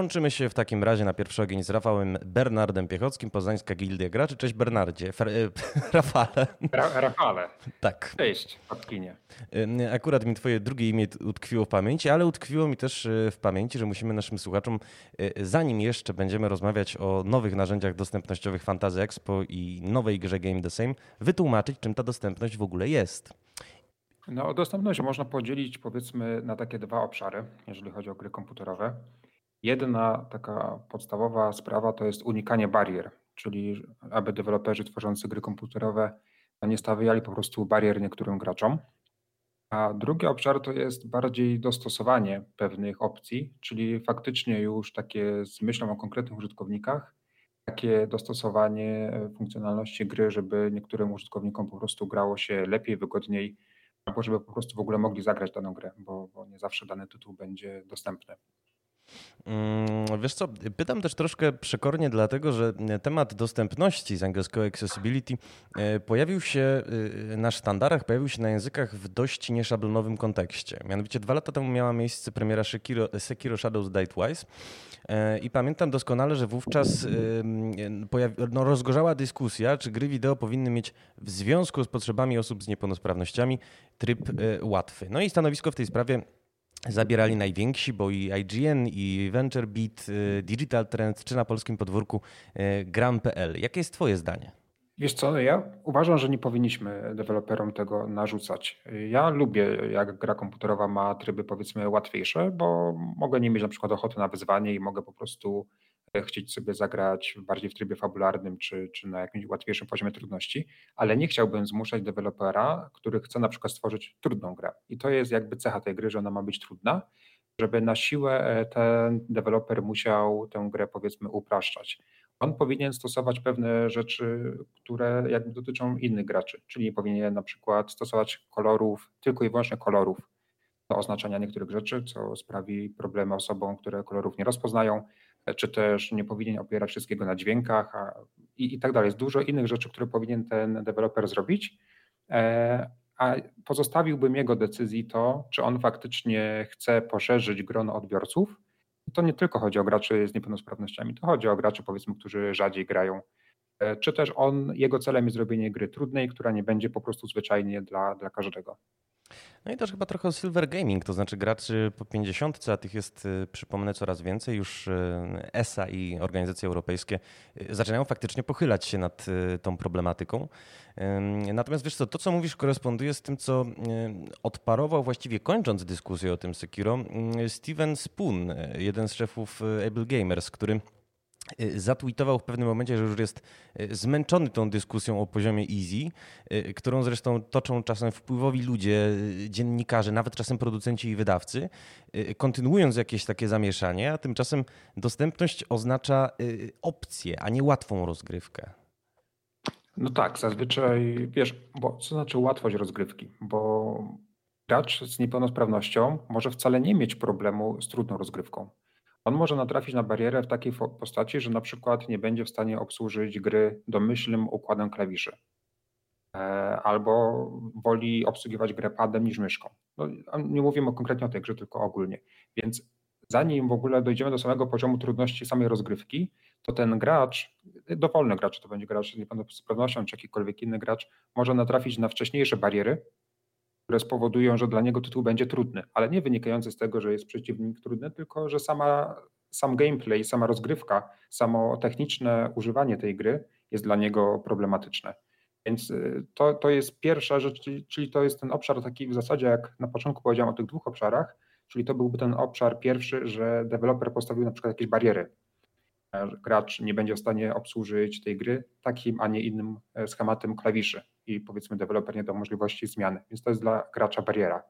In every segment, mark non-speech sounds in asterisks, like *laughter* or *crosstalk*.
Łączymy się w takim razie na pierwszy ogień z Rafałem Bernardem Piechockim, Poznańska Gildia Graczy. Cześć Bernardzie. Fer... *laughs* Rafale. Ra Rafale. Tak. Cześć, Patkinie. Akurat mi twoje drugie imię utkwiło w pamięci, ale utkwiło mi też w pamięci, że musimy naszym słuchaczom, zanim jeszcze będziemy rozmawiać o nowych narzędziach dostępnościowych Fantasy Expo i nowej grze Game the Same, wytłumaczyć, czym ta dostępność w ogóle jest. No, dostępność można podzielić powiedzmy na takie dwa obszary, jeżeli chodzi o gry komputerowe. Jedna taka podstawowa sprawa to jest unikanie barier, czyli aby deweloperzy tworzący gry komputerowe nie stawiali po prostu barier niektórym graczom. A drugi obszar to jest bardziej dostosowanie pewnych opcji, czyli faktycznie już takie z myślą o konkretnych użytkownikach, takie dostosowanie funkcjonalności gry, żeby niektórym użytkownikom po prostu grało się lepiej, wygodniej, albo żeby po prostu w ogóle mogli zagrać daną grę, bo, bo nie zawsze dany tytuł będzie dostępny. Mm, wiesz co, pytam też troszkę przekornie, dlatego że temat dostępności z angielskiego accessibility e, pojawił się e, na sztandarach, pojawił się na językach w dość nieszablonowym kontekście. Mianowicie dwa lata temu miała miejsce premiera Sekiro, Sekiro Shadows Die Twice e, i pamiętam doskonale, że wówczas no, rozgorzała dyskusja, czy gry wideo powinny mieć w związku z potrzebami osób z niepełnosprawnościami tryb łatwy. No i stanowisko w tej sprawie zabierali najwięksi, bo i IGN, i VentureBeat, y, Digital Trends, czy na polskim podwórku y, Gram.pl. Jakie jest Twoje zdanie? Wiesz co, ja uważam, że nie powinniśmy deweloperom tego narzucać. Ja lubię, jak gra komputerowa ma tryby powiedzmy łatwiejsze, bo mogę nie mieć na przykład ochoty na wyzwanie i mogę po prostu chcieć sobie zagrać bardziej w trybie fabularnym czy, czy na jakimś łatwiejszym poziomie trudności, ale nie chciałbym zmuszać dewelopera, który chce na przykład stworzyć trudną grę. I to jest jakby cecha tej gry, że ona ma być trudna, żeby na siłę e, ten deweloper musiał tę grę powiedzmy upraszczać. On powinien stosować pewne rzeczy, które jakby dotyczą innych graczy, czyli nie powinien na przykład stosować kolorów, tylko i wyłącznie kolorów do oznaczania niektórych rzeczy, co sprawi problemy osobom, które kolorów nie rozpoznają czy też nie powinien opierać wszystkiego na dźwiękach a, i, i tak dalej. Jest dużo innych rzeczy, które powinien ten deweloper zrobić, e, a pozostawiłbym jego decyzji to, czy on faktycznie chce poszerzyć grono odbiorców. I to nie tylko chodzi o graczy z niepełnosprawnościami, to chodzi o graczy powiedzmy, którzy rzadziej grają, e, czy też on, jego celem jest zrobienie gry trudnej, która nie będzie po prostu zwyczajnie dla, dla każdego. No i też chyba trochę o silver gaming, to znaczy graczy po 50, a tych jest, y, przypomnę, coraz więcej. Już y, ESA i organizacje europejskie y, zaczynają faktycznie pochylać się nad tą problematyką. Natomiast wiesz co, to co mówisz koresponduje z tym, co odparował właściwie kończąc dyskusję o tym Sekiro Steven Spoon, jeden z szefów Able Gamers, który zatweetował w pewnym momencie, że już jest y, zmęczony tą dyskusją o poziomie easy, y, którą zresztą toczą czasem wpływowi ludzie, dziennikarze, nawet czasem producenci i wydawcy, kontynuując jakieś takie zamieszanie, a tymczasem dostępność oznacza opcję, a nie łatwą rozgrywkę. No tak, zazwyczaj wiesz, bo co znaczy łatwość rozgrywki? Bo gracz z niepełnosprawnością może wcale nie mieć problemu z trudną rozgrywką. On może natrafić na barierę w takiej postaci, że na przykład nie będzie w stanie obsłużyć gry domyślnym układem klawiszy. E, albo woli obsługiwać grę padem niż myszką. No, nie mówimy konkretnie o tej grze, tylko ogólnie. Więc zanim w ogóle dojdziemy do samego poziomu trudności samej rozgrywki, to ten gracz, dowolny gracz, to będzie gracz z niepełnosprawnością, czy jakikolwiek inny gracz, może natrafić na wcześniejsze bariery, które spowodują, że dla niego tytuł będzie trudny, ale nie wynikający z tego, że jest przeciwnik trudny, tylko że sama, sam gameplay, sama rozgrywka, samo techniczne używanie tej gry jest dla niego problematyczne. Więc y, to, to jest pierwsza rzecz, czyli, czyli to jest ten obszar taki w zasadzie, jak na początku powiedziałem o tych dwóch obszarach, czyli to byłby ten obszar pierwszy, że deweloper postawił na przykład jakieś bariery. Gracz nie będzie w stanie obsłużyć tej gry takim, a nie innym e, schematem klawiszy i powiedzmy deweloper nie da możliwości zmiany, więc to jest dla gracza bariera.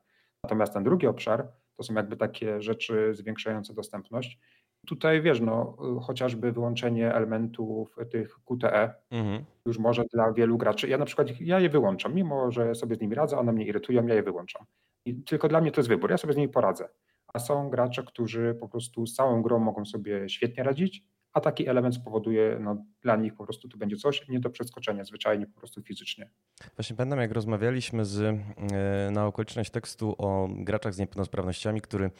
Natomiast ten drugi obszar to są jakby takie rzeczy zwiększające dostępność. Tutaj wiesz, no, chociażby wyłączenie elementów tych QTE mhm. już może dla wielu graczy. Ja na przykład ja je wyłączam, mimo że sobie z nimi radzę, one mnie irytują, ja je wyłączam. I tylko dla mnie to jest wybór, ja sobie z nimi poradzę. A są gracze, którzy po prostu z całą grą mogą sobie świetnie radzić a taki element spowoduje no, dla nich po prostu to będzie coś nie do przeskoczenia zwyczajnie po prostu fizycznie. Właśnie pamiętam, jak rozmawialiśmy z, e, na okoliczność tekstu o graczach z niepełnosprawnościami, który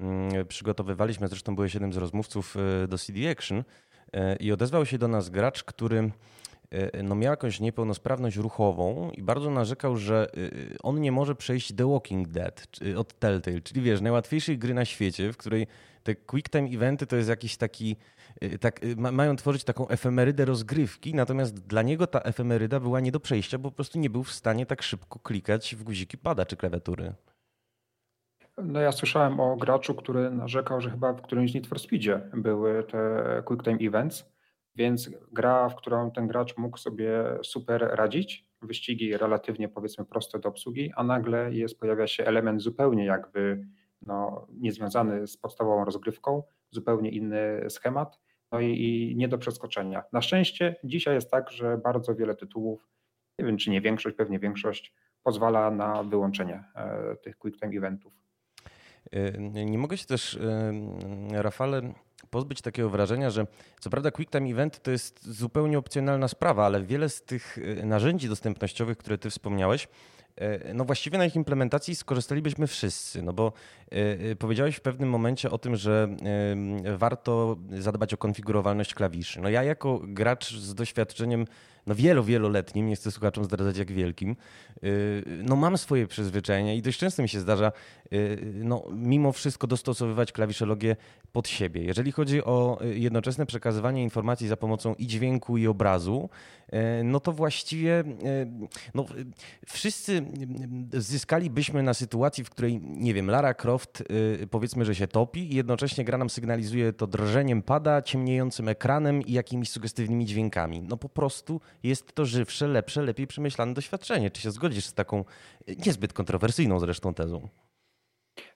mm, przygotowywaliśmy, zresztą byłeś jednym z rozmówców e, do CD Action e, i odezwał się do nas gracz, który no miał jakąś niepełnosprawność ruchową i bardzo narzekał, że on nie może przejść The Walking Dead od Telltale, czyli wiesz, najłatwiejszej gry na świecie, w której te quick time eventy to jest jakiś taki tak, y, mają tworzyć taką efemerydę rozgrywki, natomiast dla niego ta efemeryda była nie do przejścia, bo po prostu nie był w stanie tak szybko klikać w guziki pada czy klawiatury. No ja słyszałem o graczu, który narzekał, że chyba w którymś Need for Speedzie były te Quick Time Events, więc gra, w którą ten gracz mógł sobie super radzić, wyścigi relatywnie powiedzmy proste do obsługi, a nagle jest, pojawia się element zupełnie jakby no, niezwiązany z podstawową rozgrywką, zupełnie inny schemat no i, i nie do przeskoczenia. Na szczęście dzisiaj jest tak, że bardzo wiele tytułów, nie wiem czy nie większość, pewnie większość, pozwala na wyłączenie e, tych quick time eventów. E, nie mogę się też, e, Rafale, pozbyć takiego wrażenia, że co prawda Quick Time Event to jest zupełnie opcjonalna sprawa, ale wiele z tych narzędzi dostępnościowych, które ty wspomniałeś, no właściwie na ich implementacji skorzystalibyśmy wszyscy, no bo e, e, powiedziałeś w pewnym momencie o tym, że warto zadbać o konfigurowalność klawiszy. No ja jako gracz z doświadczeniem no wielo, wieloletnim, nie chcę słuchaczom zdradzać jak wielkim, y, no mam swoje przyzwyczajenia i dość często mi się zdarza y, no mimo wszystko dostosowywać klawiszologię pod siebie. Jeżeli chodzi o y, jednoczesne przekazywanie informacji za pomocą i dźwięku i obrazu, no to właściwie no, wszyscy zyskalibyśmy na sytuacji, w której, nie wiem, Lara Croft powiedzmy, że się topi i jednocześnie gra nam sygnalizuje to drżeniem pada, ciemniejącym ekranem i jakimiś sugestywnymi dźwiękami. No po prostu jest to żywsze, lepsze, lepiej przemyślane doświadczenie. Czy się zgodzisz z taką niezbyt kontrowersyjną zresztą tezą?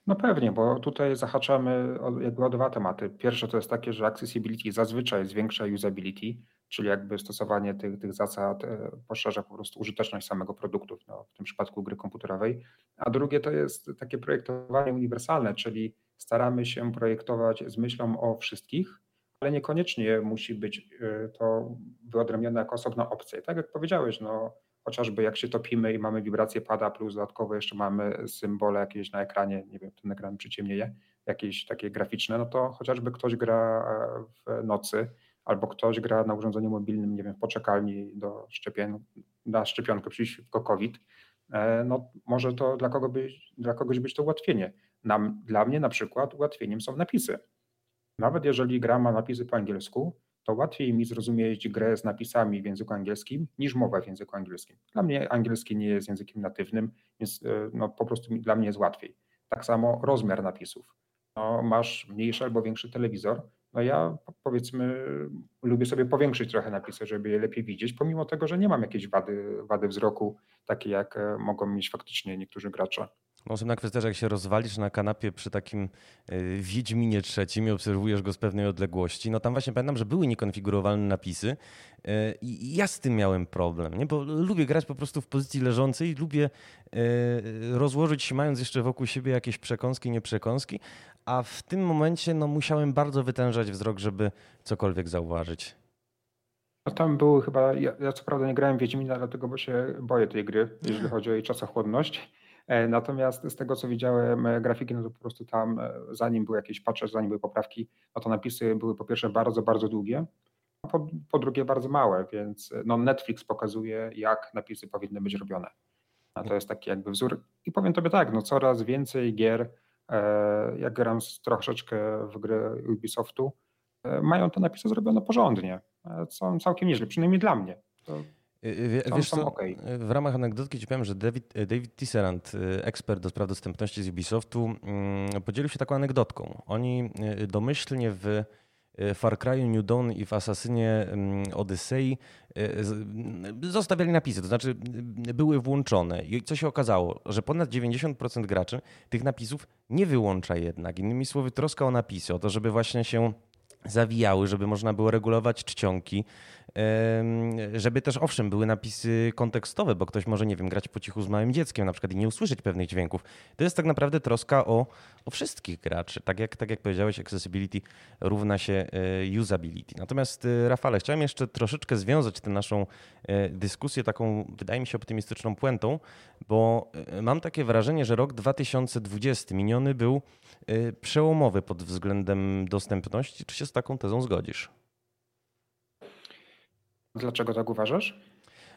No pewnie, bo tutaj zahaczamy jakby o dwa tematy. Pierwsze to jest takie, że accessibility zazwyczaj zwiększa usability, czyli jakby stosowanie tych, tych zasad e, poszerza po prostu użyteczność samego produktu, no, w tym przypadku gry komputerowej. A drugie to jest takie projektowanie uniwersalne, czyli staramy się projektować z myślą o wszystkich, ale niekoniecznie musi być y, to wyodrębnione jako osobna opcja. tak jak powiedziałeś, no, chociażby jak się topimy i mamy wibrację pada, plus dodatkowo jeszcze mamy symbole jakieś na ekranie, nie wiem, ten ekran przyciemnieje, jakieś takie graficzne, no to chociażby ktoś gra e, w nocy, albo ktoś gra na urządzeniu mobilnym, nie wiem, w poczekalni do szczepień, na szczepionkę przeciwko COVID, e, no może to dla, kogo być, dla kogoś być to ułatwienie. Nam, dla mnie na przykład ułatwieniem są napisy. Nawet jeżeli gra ma napisy po angielsku, to łatwiej mi zrozumieć grę z napisami w języku angielskim niż mowa w języku angielskim. Dla mnie angielski nie jest językiem natywnym, więc e, no, po prostu dla mnie jest łatwiej. Tak samo rozmiar napisów. No, masz mniejszy albo większy telewizor, no ja powiedzmy lubię sobie powiększyć trochę napisy, żeby je lepiej widzieć, pomimo tego, że nie mam jakiejś wady, wady wzroku, takiej jak e, mogą mieć faktycznie niektórzy gracze. Następna kwestia, że jak się rozwalisz na kanapie przy takim y, Wiedźminie trzecim i obserwujesz go z pewnej odległości, no tam właśnie pamiętam, że były niekonfigurowalne napisy y, i ja z tym miałem problem, nie? bo lubię grać po prostu w pozycji leżącej, lubię y, rozłożyć się mając jeszcze wokół siebie jakieś przekąski, nieprzekąski, a w tym momencie no, musiałem bardzo wytężać wzrok, żeby cokolwiek zauważyć. No tam były chyba, ja, ja co prawda nie grałem Wiedźmina, dlatego bo się boję tej gry, jeżeli chodzi o jej czasochłodność. E, natomiast z tego, co widziałem, e, grafiki, no to po prostu tam, e, zanim były jakieś patche, zanim były poprawki, no to napisy były po pierwsze bardzo, bardzo długie, a po, po drugie bardzo małe, więc no Netflix pokazuje, jak napisy powinny być robione. A to jest taki jakby wzór. I powiem tobie tak, no coraz więcej gier, jak gram troszeczkę w gry Ubisoftu, mają te napisy zrobione porządnie. Są całkiem nieźle, przynajmniej dla mnie. To Y, y, wiesz co, okay. w ramach anegdotki ci powiem, że David, y, David Tisserand, ekspert do spraw dostępności z Ubisoftu, mm, podzielił się taką anegdotką. Oni domyślnie w Far Cry New Dawn i w Asasynie mm, Odyssey zostawiali napisy, to znaczy były włączone. I co się okazało, że ponad 90% graczy tych napisów nie wyłącza jednak. Innymi słowy, troska o napisy, o to, żeby właśnie się zawijały, żeby można było regulować czcionki, żeby też owszem były napisy kontekstowe, bo ktoś może, nie wiem, grać po cichu z małym dzieckiem na przykład i nie usłyszeć pewnych dźwięków. To jest tak naprawdę troska o, o wszystkich graczy. Tak jak, tak jak powiedziałeś, accessibility równa się e, usability. Natomiast e, Rafale, chciałem jeszcze troszeczkę związać tę naszą e, dyskusję taką, wydaje mi się, optymistyczną puentą, bo mam takie wrażenie, że rok 2020 miniony był przełomowy pod względem dostępności. Czy się z taką tezą zgodzisz? Dlaczego tak uważasz?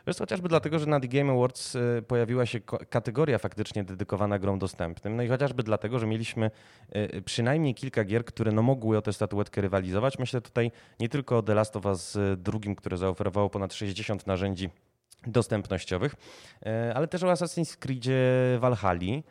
Wiesz, chociażby dlatego, że na The Game Awards y, pojawiła się kategoria faktycznie dedykowana grom dostępnym. No i chociażby dlatego, że mieliśmy y, przynajmniej kilka gier, które no mogły o tę statuetkę rywalizować. Myślę tutaj nie tylko o The Last of Us drugim, które zaoferowało ponad 60 narzędzi dostępnościowych, y, ale też o Assassin's Creedzie Valhalla.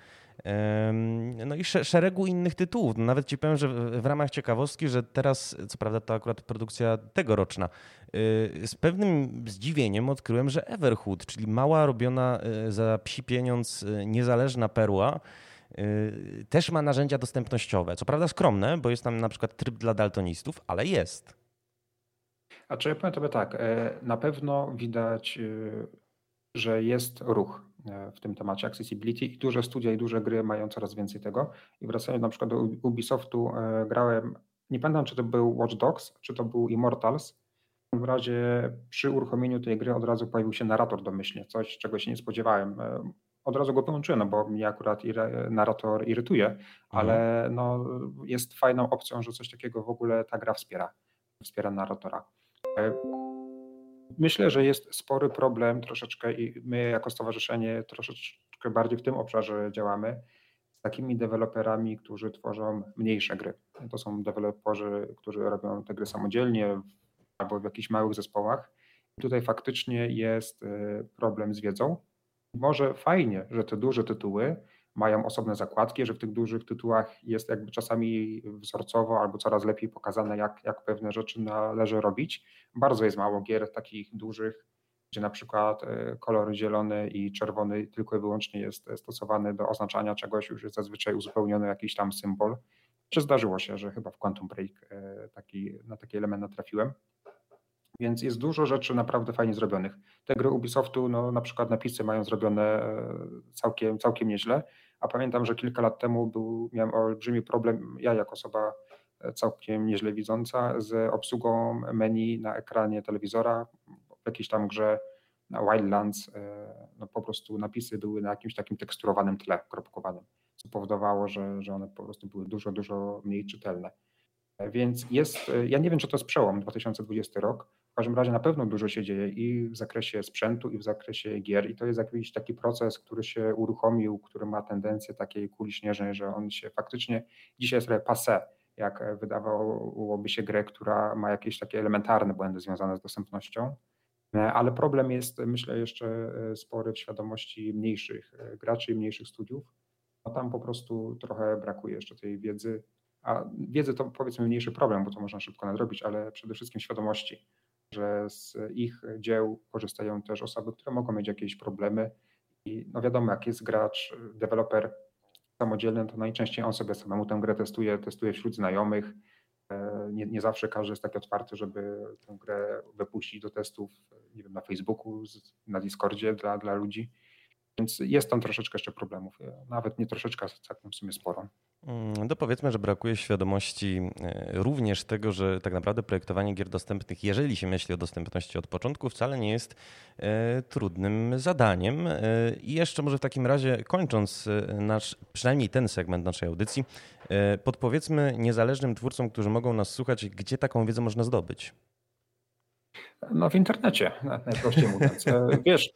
No i szeregu innych tytułów. No nawet ci powiem, że w ramach ciekawostki, że teraz, co prawda to akurat produkcja tegoroczna, y, z pewnym zdziwieniem odkryłem, że Everhood, czyli mała robiona y, za psi pieniądz y, niezależna perła, też ma narzędzia dostępnościowe. Co prawda skromne, bo jest tam na przykład tryb dla daltonistów, ale jest. A czy ja powiem tobie tak, e, na pewno widać, że jest ruch w tym temacie accessibility i duże studia i duże gry mają coraz więcej tego. I wracając na przykład do Ubisoftu, e, grałem, nie pamiętam czy to był Watch Dogs, czy to był Immortals. W razie przy uruchomieniu tej gry od razu pojawił się narrator domyślnie, coś czego się nie spodziewałem. E, od razu go połączyłem, no bo mnie akurat narrator irytuje, mhm. ale no, jest fajną opcją, że coś takiego w ogóle ta gra wspiera, wspiera narratora. Myślę, że jest spory problem troszeczkę i my jako stowarzyszenie troszeczkę bardziej w tym obszarze działamy z takimi deweloperami, którzy tworzą mniejsze gry. To są deweloperzy, którzy robią te gry samodzielnie albo w jakichś małych zespołach. Tutaj faktycznie jest y, problem z wiedzą. Może fajnie, że te duże tytuły mają osobne zakładki, że w tych dużych tytułach jest jakby czasami wzorcowo albo coraz lepiej pokazane, jak, jak pewne rzeczy należy robić. Bardzo jest mało gier takich dużych, gdzie na przykład e, kolor zielony i czerwony tylko i wyłącznie jest stosowany do oznaczania czegoś, już jest zazwyczaj uzupełniony jakiś tam symbol. Czy zdarzyło się, że chyba w Quantum Break e, taki, na taki element natrafiłem. Więc jest dużo rzeczy naprawdę fajnie zrobionych. Te gry Ubisoftu, no, na przykład napisy mają zrobione e, całkiem, całkiem nieźle, a pamiętam, że kilka lat temu był, miałem olbrzymi problem, ja jako osoba e, całkiem nieźle widząca, z obsługą menu na ekranie telewizora w jakiejś tam grze na Wildlands, e, no po prostu napisy były na jakimś takim teksturowanym tle, kropkowanym, co powodowało, że, że one po prostu były dużo, dużo mniej czytelne. Więc jest, ja nie wiem, czy to jest przełom 2020 rok, w każdym razie na pewno dużo się dzieje i w zakresie sprzętu, i w zakresie gier, i to jest jakiś taki proces, który się uruchomił, który ma tendencję takiej kuli śnieżnej, że on się faktycznie dzisiaj jest trochę passé, jak wydawałoby się grę, która ma jakieś takie elementarne błędy związane z dostępnością. Ale problem jest, myślę, jeszcze spory w świadomości mniejszych graczy i mniejszych studiów. No tam po prostu trochę brakuje jeszcze tej wiedzy. A wiedzy to powiedzmy mniejszy problem, bo to można szybko nadrobić, ale przede wszystkim świadomości że z ich dzieł korzystają też osoby, które mogą mieć jakieś problemy. I no wiadomo, jak jest gracz, deweloper samodzielny, to najczęściej on sobie samemu tę grę testuje, testuje wśród znajomych. E, nie, nie zawsze każdy jest taki otwarty, żeby tę grę wypuścić do testów, nie wiem, na Facebooku, na Discordzie dla, dla ludzi. Więc jest tam troszeczkę jeszcze problemów. Nawet nie troszeczkę, całkiem w sumie sporo. No powiedzmy, że brakuje świadomości e, również tego, że tak naprawdę projektowanie gier dostępnych, jeżeli się myśli o dostępności od początku, wcale nie jest e, trudnym zadaniem. E, I jeszcze może w takim razie kończąc nasz, przynajmniej ten segment naszej audycji, podpowiedzmy niezależnym twórcom, którzy mogą nas słuchać, gdzie taką wiedzę można zdobyć. No w internecie, najprościej mówiąc. Wiesz,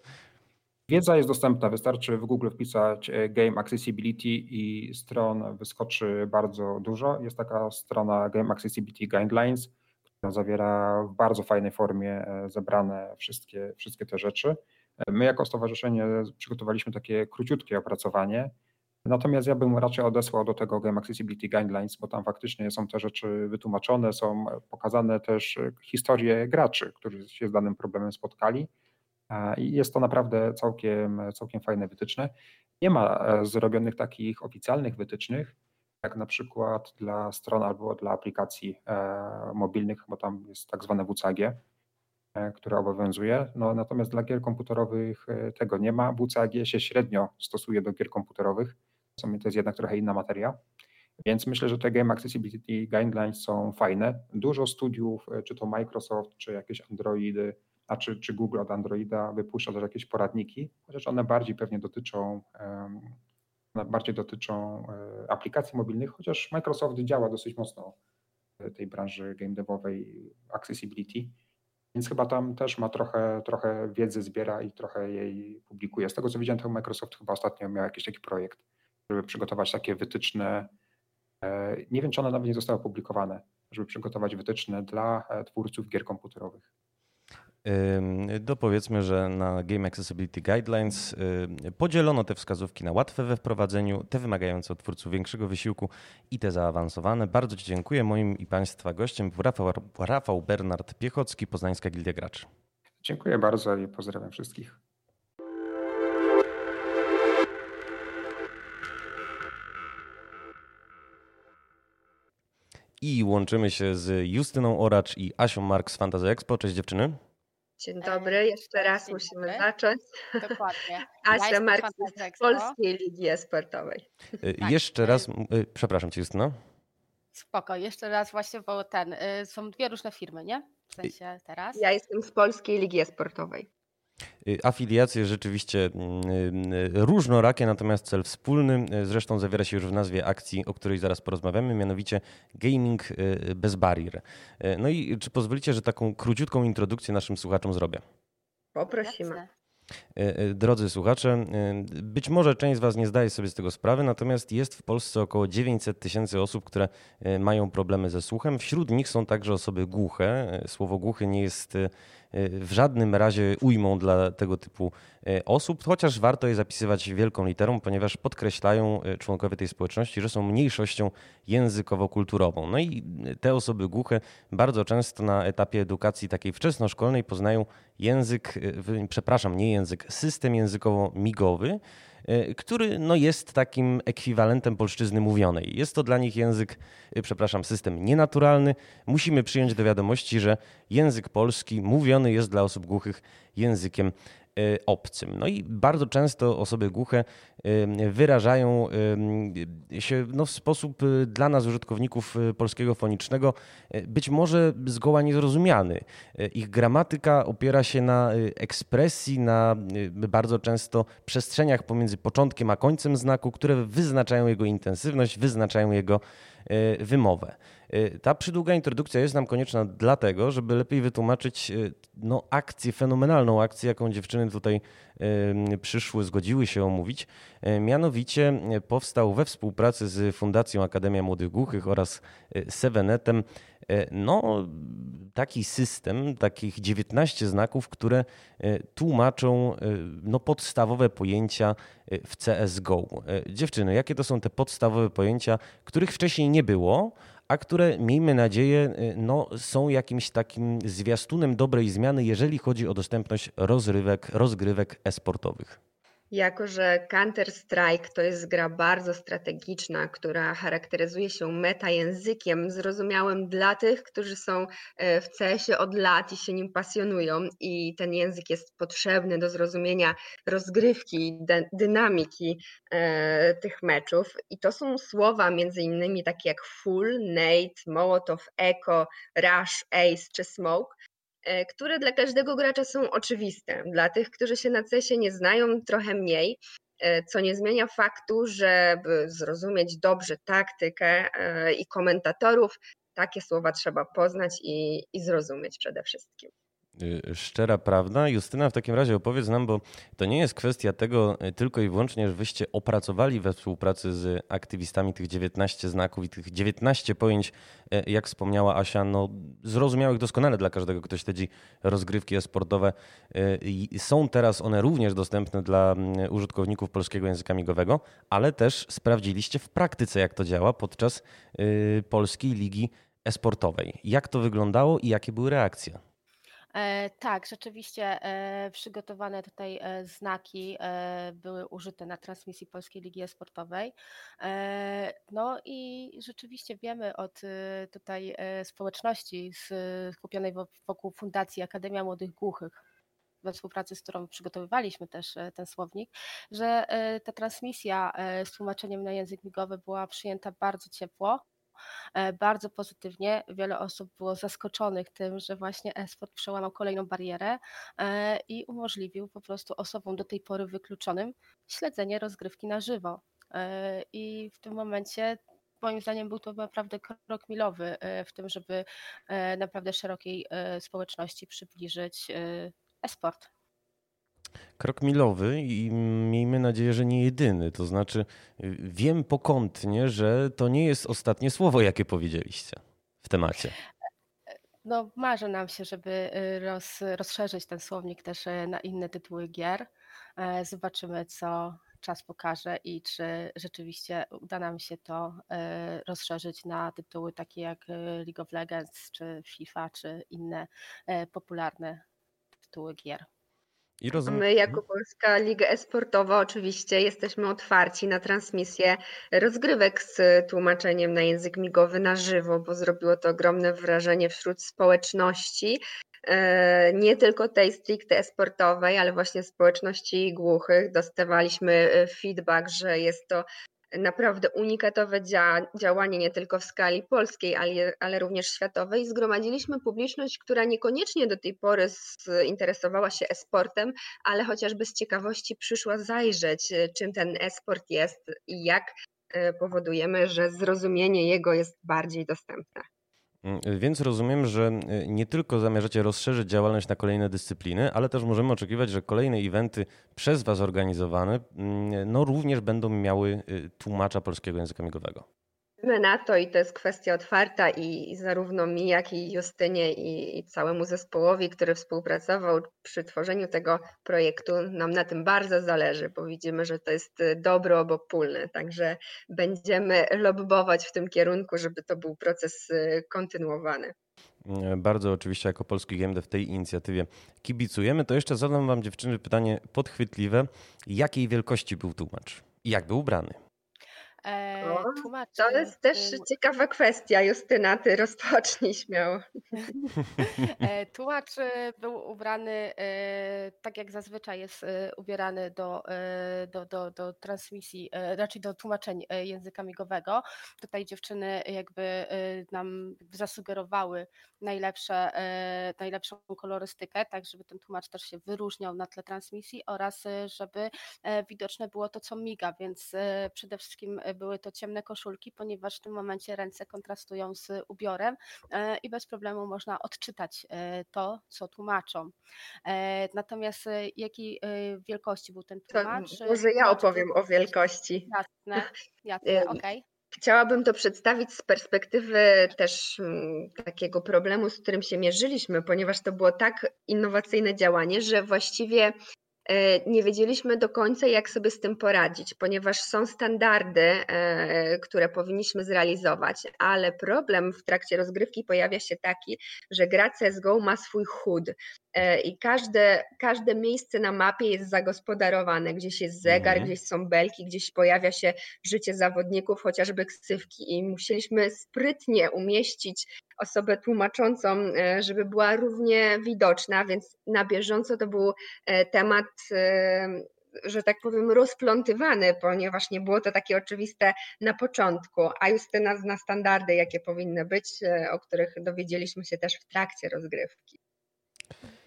Wiedza jest dostępna, wystarczy w Google wpisać e, Game Accessibility i stron wyskoczy bardzo dużo. Jest taka strona Game Accessibility Guidelines, która zawiera w bardzo fajnej formie e, zebrane wszystkie, wszystkie te rzeczy. E, my jako stowarzyszenie przygotowaliśmy takie króciutkie opracowanie, natomiast ja bym raczej odesłał do tego Game Accessibility Guidelines, bo tam faktycznie są te rzeczy wytłumaczone, są pokazane też historie graczy, którzy się z danym problemem spotkali i jest to naprawdę całkiem, całkiem fajne wytyczne. Nie ma e, zrobionych takich oficjalnych wytycznych, jak na przykład dla stron albo dla aplikacji mobilnych, bo tam jest tak zwane WCAG, które obowiązuje. No, natomiast dla gier komputerowych tego nie ma. WCAG się średnio stosuje do gier komputerowych, to jest jednak trochę inna materia. Więc myślę, że te Game Accessibility Guidelines są fajne. Dużo studiów, e, czy to Microsoft, czy jakieś Androidy, a czy, Google od Androida wypuszcza też jakieś poradniki, chociaż one bardziej pewnie dotyczą, bardziej dotyczą e, aplikacji mobilnych, chociaż Microsoft działa dosyć mocno w tej branży game devowej accessibility, więc chyba tam też ma trochę, trochę wiedzy zbiera i trochę jej publikuje. Z tego co widziałem, to Microsoft chyba ostatnio miał jakiś taki projekt, żeby przygotować takie wytyczne E, nie wiem, czy one nawet nie zostały opublikowane, żeby przygotować wytyczne dla e, twórców gier komputerowych. Dopowiedzmy, że na Game Accessibility Guidelines podzielono te wskazówki na łatwe we wprowadzeniu, te wymagające od twórców większego wysiłku i te zaawansowane. Bardzo Ci dziękuję. Moim i Państwa gościem był Rafał, Rafał Bernard Piechocki, Poznańska Gildia Graczy. Dziękuję bardzo i pozdrawiam wszystkich. I łączymy się z Justyną Oracz i Asią Mark z Fantasy Expo. Cześć dziewczyny. Dzień dobry, jeszcze raz Dzień musimy dobry. zacząć. Dokładnie. *laughs* Asia ja Mark z Polskiej Ligi Sportowej. Y, *laughs* tak. Jeszcze raz, y, przepraszam cię Justyna. Spoko, jeszcze raz właśnie, bo ten, są dwie różne firmy, nie? W sensie teraz. Ja jestem z Polskiej Ligi Sportowej. Y, afiliacje rzeczywiście mm, y, różnorakie, natomiast cel wspólny. Y, zresztą zawiera się już w nazwie akcji, o której zaraz porozmawiamy, mianowicie Gaming bez barier. No i czy pozwolicie, że taką króciutką introdukcję naszym słuchaczom zrobię? Poprosimy. Drodzy słuchacze, być może część z Was nie zdaje sobie z tego sprawy, natomiast jest w Polsce około 900 tysięcy osób, które mają problemy ze słuchem. Wśród nich są także osoby głuche. Słowo głuchy nie jest w żadnym razie ujmą dla tego typu e, osób, chociaż warto je zapisywać wielką literą, ponieważ podkreślają e, członkowie tej społeczności, że są mniejszością językowo-kulturową. No i te osoby głuche bardzo często na etapie edukacji takiej wczesnoszkolnej poznają język, przepraszam, nie język, system językowo-migowy, który no, jest takim ekwiwalentem polszczyzny mówionej. Jest to dla nich język, e, przepraszam, system nienaturalny. Musimy przyjąć do wiadomości, że język polski mówiony jest dla osób głuchych językiem E, obcym. No i bardzo często osoby głuche e, wyrażają e, się no, w sposób dla nas, użytkowników polskiego fonicznego, być może zgoła niezrozumiany. Ich gramatyka opiera się na ekspresji, na bardzo często przestrzeniach pomiędzy początkiem a końcem znaku, które wyznaczają jego intensywność, wyznaczają jego wymowę. Y, ta przydługa introdukcja jest nam konieczna dlatego, żeby lepiej wytłumaczyć y, no, akcję, fenomenalną akcję, jaką dziewczyny tutaj y, przyszły, zgodziły się omówić. Mianowicie powstał we współpracy z Fundacją Akademia Młodych Głuchych oraz Sevenetem no, taki system, takich 19 znaków, które tłumaczą no, podstawowe pojęcia w CSGO. Dziewczyny, jakie to są te podstawowe pojęcia, których wcześniej nie było, a które miejmy nadzieję y, no, są jakimś takim zwiastunem dobrej zmiany, jeżeli chodzi o dostępność rozrywek, rozgrywek esportowych. Jako, że Counter-Strike to jest gra bardzo strategiczna, która charakteryzuje się metajęzykiem zrozumiałym dla tych, którzy są e, w CS-ie od lat i się nim pasjonują i ten język jest potrzebny do zrozumienia rozgrywki, dynamiki e, tych meczów. I to są słowa między innymi takie jak full, nate, molotov, echo, rush, ace czy smoke, które dla każdego gracza są oczywiste. Dla tych, którzy się na CESie nie znają, trochę mniej, e, co nie zmienia faktu, żeby zrozumieć dobrze taktykę e, i komentatorów, takie słowa trzeba poznać i, i zrozumieć przede wszystkim. Y, szczera prawda. Justyna, w takim razie opowiedz nam, bo to nie jest kwestia tego y, tylko i wyłącznie, że wyście opracowali we współpracy z aktywistami tych 19 znaków i tych 19 pojęć, y, jak wspomniała Asia, no, zrozumiałych doskonale dla każdego, kto śledzi rozgrywki e-sportowe. Są teraz one również dostępne dla mm, użytkowników polskiego języka migowego, ale też sprawdziliście w praktyce, jak to działa podczas Polskiej Ligi e-sportowej. Jak to wyglądało i jakie były reakcje? E, tak, rzeczywiście e, przygotowane tutaj e, znaki były użyte na transmisji Polskiej Ligi Esportowej. E, no i rzeczywiście wiemy od tutaj społeczności skupionej wo- wokół Fundacji Akademia Młodych Głuchych, we współpracy z którą przygotowywaliśmy też ten słownik, że ta transmisja z tłumaczeniem na język migowy była przyjęta bardzo ciepło. E, Bardzo pozytywnie. Wiele osób było zaskoczonych tym, że właśnie e-sport przełamał kolejną barierę e, i umożliwił po prostu osobom do tej pory wykluczonym śledzenie rozgrywki na żywo. E, I w tym momencie moim zdaniem był to naprawdę krok milowy w tym, żeby naprawdę szerokiej społeczności przybliżyć e-sport. Krok milowy i miejmy nadzieję, że nie jedyny. To znaczy, y, wiem pokątnie, że to nie jest ostatnie słowo, jakie powiedzieliście w temacie. No, marzy nam się, żeby y, roz, rozszerzyć ten słownik też y, na inne tytuły gier. E, Zobaczymy, co czas pokaże i czy rzeczywiście uda nam się to rozszerzyć na tytuły takie jak League of Legends, czy FIFA, czy inne e, popularne tytuły gier. I. My jako Polska Liga Esportowa oczywiście jesteśmy otwarci na transmisję rozgrywek z tłumaczeniem na język migowy na żywo, bo zrobiło to ogromne wrażenie wśród społeczności. e, Nie tylko tej stricte esportowej, ale właśnie społeczności głuchych. Dostawaliśmy e, feedback, że jest to naprawdę unikatowe dzia działanie nie tylko w skali polskiej, ale, ale również światowej. Zgromadziliśmy publiczność, która niekoniecznie do tej pory interesowała się esportem, ale chociażby z ciekawości przyszła zajrzeć, e, czym ten e-sport jest i jak e, powodujemy, że zrozumienie jego jest bardziej dostępne. Mm, Więc rozumiem, że y, nie tylko zamierzacie rozszerzyć działalność na kolejne dyscypliny, ale też możemy oczekiwać, że kolejne eventy przez Was organizowane mm, no, również będą miały y, tłumacza polskiego języka migowego. My na to i to jest kwestia otwarta i zarówno mi, jak i Justynie i, i całemu zespołowi, który współpracował przy tworzeniu tego projektu, nam na tym bardzo zależy, bo widzimy, że to jest y, dobro obopólne, także będziemy lobbować w tym kierunku, żeby to był proces y, kontynuowany. Mm, Bardzo oczywiście jako polski GMD w tej inicjatywie kibicujemy. To jeszcze zadam Wam dziewczyny pytanie podchwytliwe. Jakiej wielkości był tłumacz? I jak był ubrany? E, O, tłumacz To jest też ciekawa kwestia. Justyna, ty rozpocznij śmiało. *laughs* E, Tłumacz e, był ubrany tak jak zazwyczaj jest ubierany do, do, do, do transmisji, raczej do tłumaczeń języka migowego. Tutaj dziewczyny jakby nam zasugerowały najlepsze, najlepszą kolorystykę, tak żeby ten tłumacz też się wyróżniał na tle transmisji oraz żeby widoczne było to, co miga, więc przede wszystkim były to ciemne koszulki, ponieważ w tym momencie ręce kontrastują z ubiorem e, i bez problemu można odczytać e, to, co tłumaczą. E, Natomiast jakiej wielkości był ten To tłumacz? E, może ja opowiem o wielkości. Jasne, jasne, okej. Chciałabym to przedstawić z perspektywy też mm, takiego problemu, z którym się mierzyliśmy, ponieważ to było tak innowacyjne działanie, że właściwie nie wiedzieliśmy do końca, jak sobie z tym poradzić, ponieważ są standardy, e, które powinniśmy zrealizować, ale problem w trakcie rozgrywki pojawia się taki, że gra CSGO ma swój HUD e, i każde, każde miejsce na mapie jest zagospodarowane. Gdzieś jest zegar, Mhm. gdzieś są belki, gdzieś pojawia się życie zawodników, chociażby ksywki i musieliśmy sprytnie umieścić osobę tłumaczącą, e, żeby była równie widoczna, więc na bieżąco to był e, temat, e, że tak powiem, rozplątywany, ponieważ nie było to takie oczywiste na początku, a Justyna zna standardy, jakie powinny być, e, o których dowiedzieliśmy się też w trakcie rozgrywki.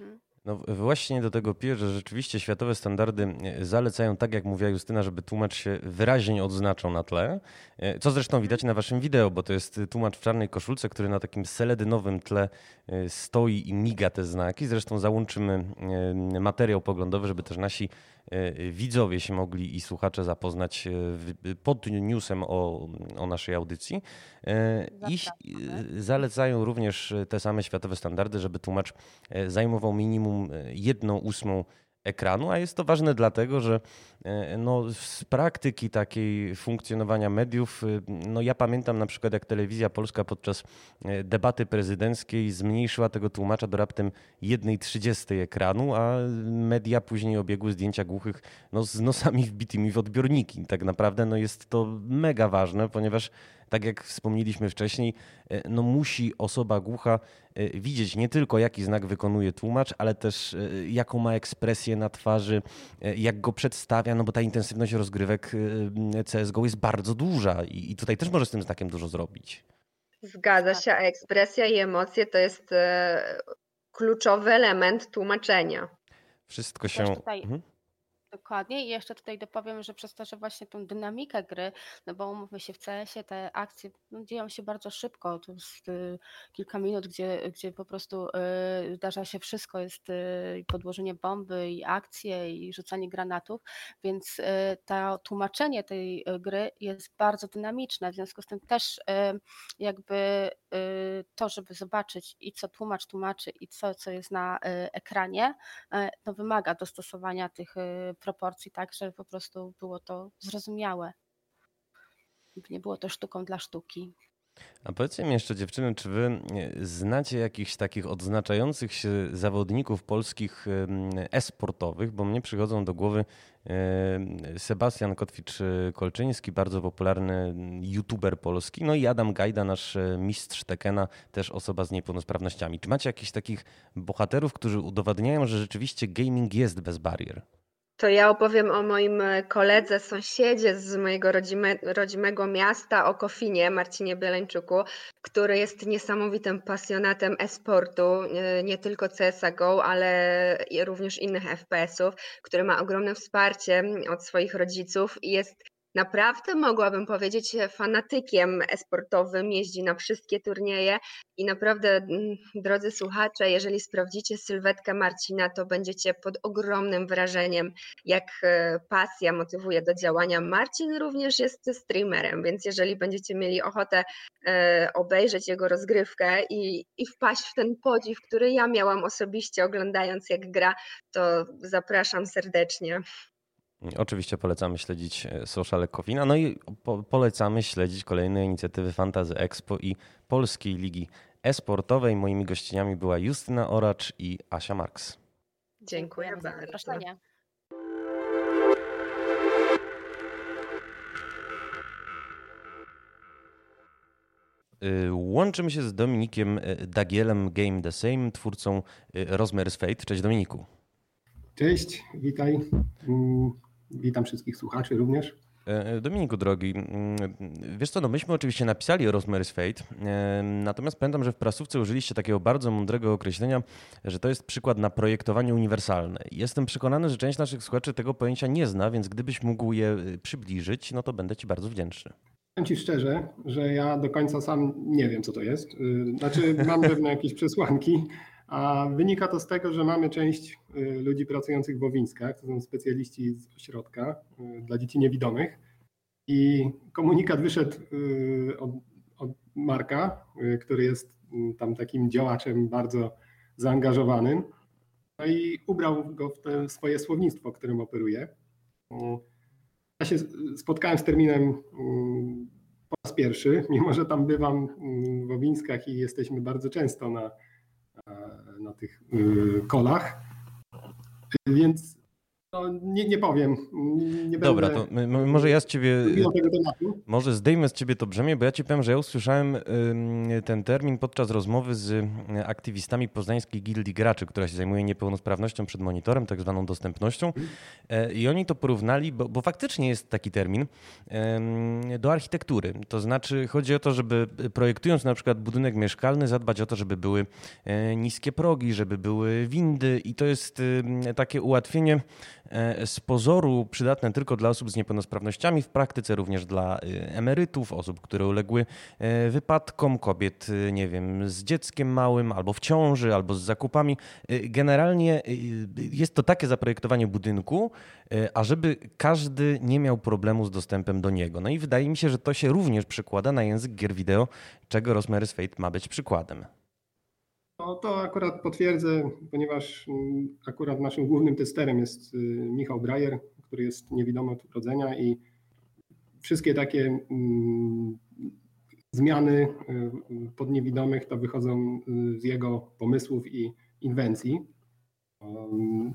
Mhm. No właśnie do tego piję, że rzeczywiście światowe standardy e, zalecają, tak jak mówiła Justyna, żeby tłumacz się wyraźnie odznaczał na tle, e, co zresztą widać na waszym wideo, bo to jest tłumacz w czarnej koszulce, który na takim seledynowym tle e, stoi i miga te znaki. Zresztą załączymy e, materiał poglądowy, żeby też nasi e, widzowie się mogli i słuchacze zapoznać e, pod newsem o, o naszej audycji. E, I e, zalecają również te same światowe standardy, żeby tłumacz e, zajmował minimum e, jedną ósmą ekranu, a jest to ważne dlatego, że e, no, z praktyki takiej funkcjonowania mediów, e, no ja pamiętam na przykład jak telewizja polska podczas e, debaty prezydenckiej zmniejszyła tego tłumacza do raptem 1,30 ekranu, a media później obiegły zdjęcia głuchych no, z nosami wbitymi w odbiorniki. Tak naprawdę no, jest to mega ważne, ponieważ tak jak wspomnieliśmy wcześniej, e, no musi osoba głucha e, widzieć nie tylko jaki znak wykonuje tłumacz, ale też e, jaką ma ekspresję na twarzy, jak go przedstawia, no bo ta intensywność rozgrywek CSGO jest bardzo duża i tutaj też może z tym znakiem dużo zrobić. Zgadza się, a ekspresja i emocje to jest kluczowy element tłumaczenia. Wszystko się. Tutaj... Mhm. Dokładnie. I jeszcze tutaj dopowiem, że przez to, że właśnie tą dynamikę gry, no bo umówmy się, w CS-ie te akcje no, dzieją się bardzo szybko, to jest y, kilka minut, gdzie, gdzie po prostu y, zdarza się wszystko, jest y, podłożenie bomby i akcje i rzucanie granatów, więc y, to tłumaczenie tej y, gry jest bardzo dynamiczne, w związku z tym też y, jakby to, żeby zobaczyć i co tłumacz tłumaczy i co, co jest na ekranie, no wymaga dostosowania tych proporcji, tak, żeby po prostu było to zrozumiałe. Nie było to sztuką dla sztuki. A powiedzcie mi jeszcze dziewczyny, czy wy znacie jakichś takich odznaczających się zawodników polskich e-sportowych, bo mnie przychodzą do głowy Sebastian Kotwicz-Kolczyński, bardzo popularny youtuber polski, no i Adam Gajda, nasz e, mistrz Tekena, też osoba z niepełnosprawnościami. Czy macie jakichś takich bohaterów, którzy udowadniają, że rzeczywiście gaming jest bez barier? To ja opowiem o moim e, koledze, sąsiedzie z mojego rodzime, rodzimego miasta, o Kofinie, Marcinie Bieleńczuku, który jest niesamowitym pasjonatem e-sportu, e, nie tylko CSGO, ale również innych FPS-ów, który ma ogromne wsparcie od swoich rodziców i jest naprawdę mogłabym powiedzieć fanatykiem esportowym, jeździ na wszystkie turnieje i naprawdę, mm, drodzy słuchacze, jeżeli sprawdzicie sylwetkę Marcina, to będziecie pod ogromnym wrażeniem, jak e, pasja motywuje do działania. Marcin również jest streamerem, więc jeżeli będziecie mieli ochotę e, obejrzeć jego rozgrywkę i, i wpaść w ten podziw, który ja miałam osobiście oglądając jak gra, to zapraszam serdecznie. Oczywiście polecamy śledzić e, sociale Kowina, no i po polecamy śledzić kolejne inicjatywy Fantazy Expo i Polskiej Ligi Esportowej. Moimi gościniami była Justyna Oracz i Asia Marks. Dziękuję, Dziękuję bardzo. zaproszenie. Y, łączymy się z Dominikiem y, Dagielem Game the Same, twórcą y, Rosemary's Fate. Cześć Dominiku. Cześć, witaj. Witam wszystkich słuchaczy również. E, e, Dominiku drogi, mm, wiesz co, no myśmy oczywiście napisali o Rosemary's Fate, e, natomiast pamiętam, że w prasówce użyliście takiego bardzo mądrego określenia, że to jest przykład na projektowanie uniwersalne. Jestem przekonany, że część naszych słuchaczy tego pojęcia nie zna, więc gdybyś mógł je przybliżyć, no to będę Ci bardzo wdzięczny. Powiem Ci szczerze, że ja do końca sam nie wiem, co to jest. Znaczy mam *laughs* pewne jakieś przesłanki, a wynika to z tego, że mamy część y, ludzi pracujących w Owińskach, to są specjaliści z ośrodka y, dla dzieci niewidomych. I komunikat wyszedł y, od, od Marka, który jest tam takim działaczem bardzo zaangażowanym. No i ubrał go w te swoje słownictwo, którym operuje. Ja się spotkałem z terminem po raz pierwszy, mimo że tam bywam w Owińskach i jesteśmy bardzo często na na tych y, kolach. Więc no, nie, nie powiem. Nie Dobra, to może ja z ciebie. Może zdejmę z ciebie to brzemię, bo ja ci powiem, że ja usłyszałem ten termin podczas rozmowy z y, aktywistami Poznańskiej Gildii Graczy, która się zajmuje niepełnosprawnością przed monitorem, tak zwaną dostępnością. E, I oni to porównali, bo, bo faktycznie jest taki termin, do architektury. To znaczy chodzi o to, żeby projektując na przykład budynek mieszkalny, zadbać o to, żeby były e, niskie progi, żeby były windy, i to jest takie ułatwienie z pozoru przydatne tylko dla osób z niepełnosprawnościami, w praktyce również dla e, emerytów, osób, które uległy e, wypadkom, kobiet, nie wiem, z dzieckiem małym, albo w ciąży, albo z zakupami. Generalnie jest to takie zaprojektowanie budynku, ażeby każdy nie miał problemu z dostępem do niego. No i wydaje mi się, że to się również przekłada na język gier wideo, czego Rosemary's Fate ma być przykładem. No, to akurat potwierdzę, ponieważ mm, akurat naszym głównym testerem jest y, Michał Brajer, który jest niewidomy od urodzenia i wszystkie takie mm, zmiany y, pod niewidomych to wychodzą y, z jego pomysłów i inwencji. Um,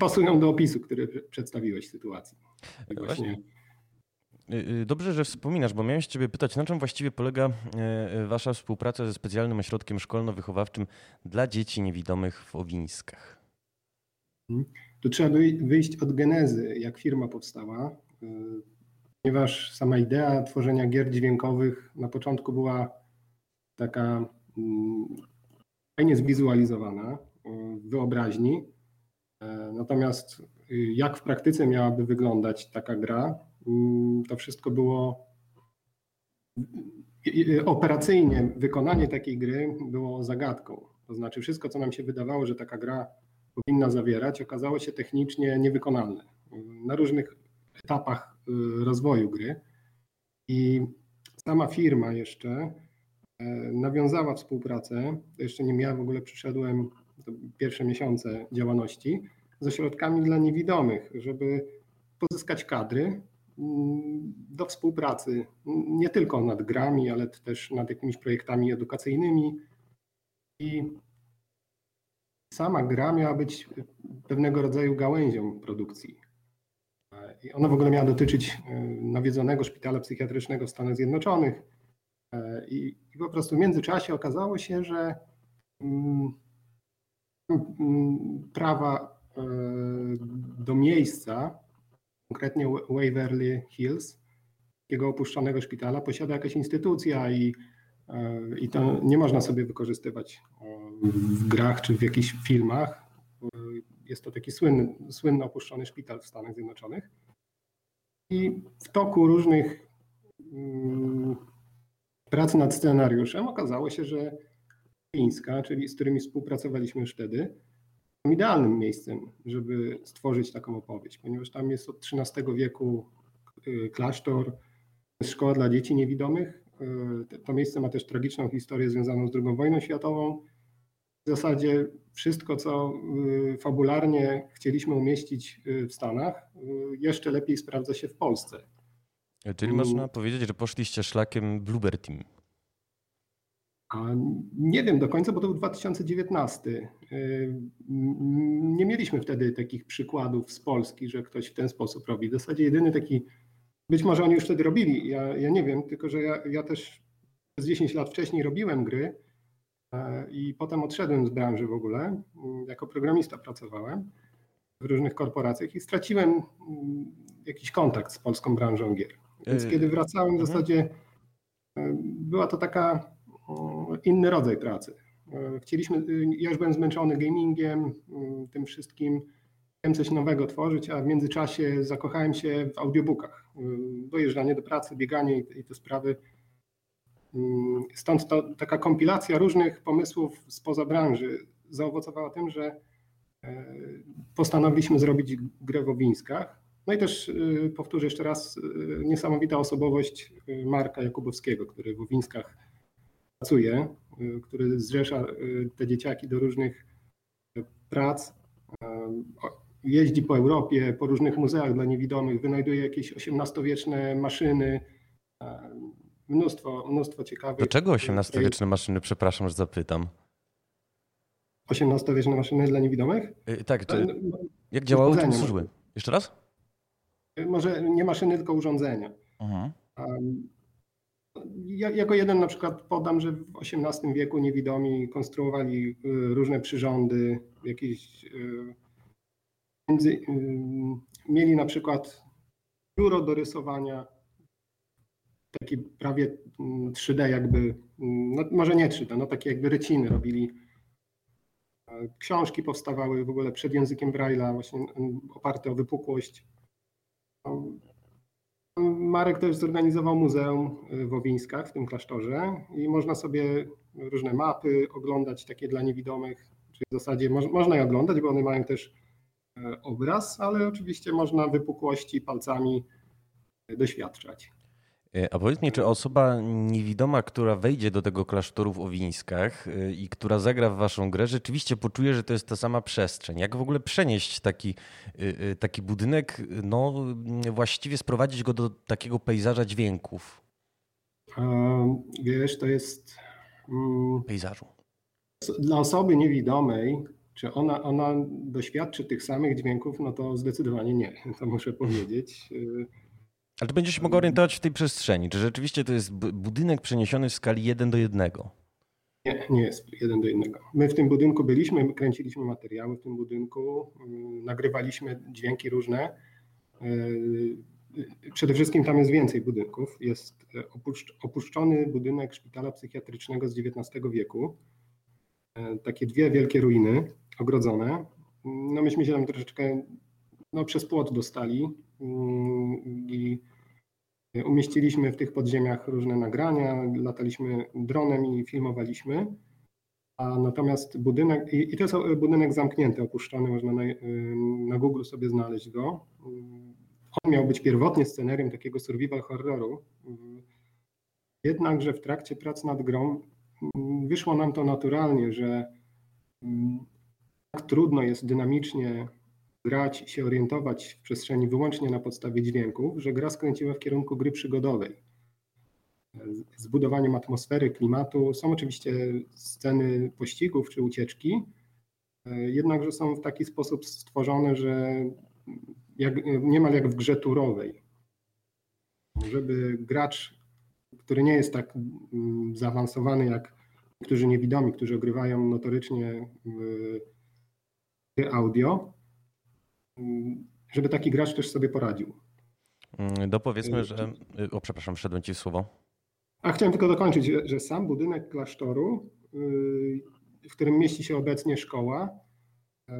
pasują do opisu, który przedstawiłeś sytuacji. I Właśnie. właśnie y, Dobrze, że wspominasz, bo miałem się ciebie pytać, na czym właściwie polega y, y, wasza współpraca ze specjalnym ośrodkiem szkolno-wychowawczym dla dzieci niewidomych w Owińskach? Tu trzeba wyj- wyjść od genezy, jak firma powstała, y, ponieważ sama idea tworzenia gier dźwiękowych na początku była taka mm, fajnie zwizualizowana y, w wyobraźni. E, Natomiast y, jak w praktyce miałaby wyglądać taka gra, to wszystko było y, y, operacyjnie wykonanie takiej gry było zagadką. To znaczy wszystko, co nam się wydawało, że taka gra powinna zawierać, okazało się technicznie niewykonalne na różnych etapach y, rozwoju gry. I sama firma jeszcze e, nawiązała współpracę, jeszcze nie miała w ogóle, przyszedłem pierwsze miesiące działalności, z ośrodkami dla niewidomych, żeby pozyskać kadry mm, do współpracy nie tylko nad grami, ale też nad jakimiś projektami edukacyjnymi. I sama gra miała być pewnego rodzaju gałęzią produkcji. I ona w ogóle miała dotyczyć e, nawiedzonego szpitala psychiatrycznego w Stanach Zjednoczonych. E, I, i po prostu w międzyczasie okazało się, że mm, mm, prawa e, do miejsca, konkretnie Waverly Hills, takiego opuszczonego szpitala, posiada jakaś instytucja i, e, i to nie można sobie wykorzystywać e, w grach czy w jakichś filmach. Jest to taki słynny, słynny opuszczony szpital w Stanach Zjednoczonych. I w toku różnych mm, prac nad scenariuszem okazało się, że Fińska, czyli z którymi współpracowaliśmy już wtedy, idealnym miejscem, żeby stworzyć taką opowieść, ponieważ tam jest od XIII wieku y, klasztor, szkoła dla dzieci niewidomych. Y, To miejsce ma też tragiczną historię związaną z II wojną światową. W zasadzie wszystko, co y, fabularnie chcieliśmy umieścić w Stanach, jeszcze lepiej sprawdza się w Polsce. Czyli Mm. można powiedzieć, że poszliście szlakiem Bluebird Team. A nie wiem do końca, bo to był 2019. Y, Nie mieliśmy wtedy takich przykładów z Polski, że ktoś w ten sposób robi. W zasadzie jedyny taki, być może oni już wtedy robili, ja, ja nie wiem, tylko że ja, ja też przez 10 lat wcześniej robiłem gry e, i potem odszedłem z branży w ogóle. Mm, Jako programista pracowałem w różnych korporacjach i straciłem mm, jakiś kontakt z polską branżą gier. Więc Yy, kiedy wracałem, w mhm. zasadzie e, była to taka inny rodzaj pracy. E, Chcieliśmy, y, ja już byłem zmęczony gamingiem, mm, tym wszystkim, chciałem coś nowego tworzyć, a w międzyczasie zakochałem się w audiobookach. Dojeżdżanie do pracy, bieganie i, te sprawy. Stąd to, taka kompilacja różnych pomysłów spoza branży zaowocowała tym, że e, postanowiliśmy zrobić grę w Owińskach. No i też powtórzę jeszcze raz, niesamowita osobowość Marka Jakubowskiego, który w Owińskach pracuje, y, który zrzesza y, te dzieciaki do różnych y, prac. Jeździ po Europie, po różnych muzeach dla niewidomych, wynajduje jakieś XVIII-wieczne maszyny. Mnóstwo, mnóstwo ciekawych. Do czego XVIII-wieczne maszyny, przepraszam, że zapytam? XVIII-wieczne maszyny dla niewidomych? Y, Tak, czy, no, jak działały, czym służyły? Jeszcze raz? Może nie maszyny, tylko urządzenia. Mhm. Um, Ja, jako jeden na przykład podam, że w XVIII wieku niewidomi konstruowali y, różne przyrządy, jakieś y, między, y, mieli na przykład biuro do rysowania, takie prawie mm, 3D jakby, mm, no może nie 3D, no takie jakby ryciny robili. Książki powstawały w ogóle przed językiem Braille'a, właśnie mm, oparte o wypukłość. Marek też zorganizował muzeum y, w Owińskach, w tym klasztorze i można sobie różne mapy oglądać, takie dla niewidomych, czyli w zasadzie moż, można je oglądać, bo one mają też e, obraz, ale oczywiście można wypukłości palcami e, doświadczać. E, a powiedz mi, czy osoba niewidoma, która wejdzie do tego klasztoru w Owińskach e, i która zagra w waszą grę, rzeczywiście poczuje, że to jest ta sama przestrzeń? Jak w ogóle przenieść taki, e, taki budynek, no właściwie sprowadzić go do takiego pejzaża dźwięków? Wiesz, to jest... Mm, Pejzażu. Dla osoby niewidomej, czy ona, ona doświadczy tych samych dźwięków, no to zdecydowanie nie, to muszę powiedzieć. Ale będziesz się mógł orientować w tej przestrzeni? Czy rzeczywiście to jest budynek przeniesiony w skali 1 do 1? Nie, nie jest jeden do jednego. My w tym budynku byliśmy, kręciliśmy materiały w tym budynku, mm, nagrywaliśmy dźwięki różne. Yy, przede wszystkim tam jest więcej budynków. Jest e, opuszczony budynek szpitala psychiatrycznego z XIX wieku. E, takie dwie wielkie ruiny ogrodzone. No myśmy się tam troszeczkę no, przez płot dostali mm, i umieściliśmy w tych podziemiach różne nagrania, lataliśmy dronem i filmowaliśmy. A natomiast budynek, i to jest budynek zamknięty, opuszczony, można na, na Google sobie znaleźć go. On miał być pierwotnie scenarium takiego survival horroru. Jednakże w trakcie prac nad grą wyszło nam to naturalnie, że tak trudno jest dynamicznie grać i się orientować w przestrzeni wyłącznie na podstawie dźwięków, że gra skręciła w kierunku gry przygodowej. Z budowaniem atmosfery, klimatu. Są oczywiście sceny pościgów czy ucieczki, jednakże są w taki sposób stworzone, że jak, niemal jak w grze turowej. Żeby gracz, który nie jest tak mm, zaawansowany jak niektórzy niewidomi, którzy ogrywają notorycznie audio, żeby taki gracz też sobie poradził. Mm, Dopowiedzmy, że. O, przepraszam, wszedłem ci w słowo. A chciałem tylko dokończyć, że, sam budynek klasztoru, y, w którym mieści się obecnie szkoła, y,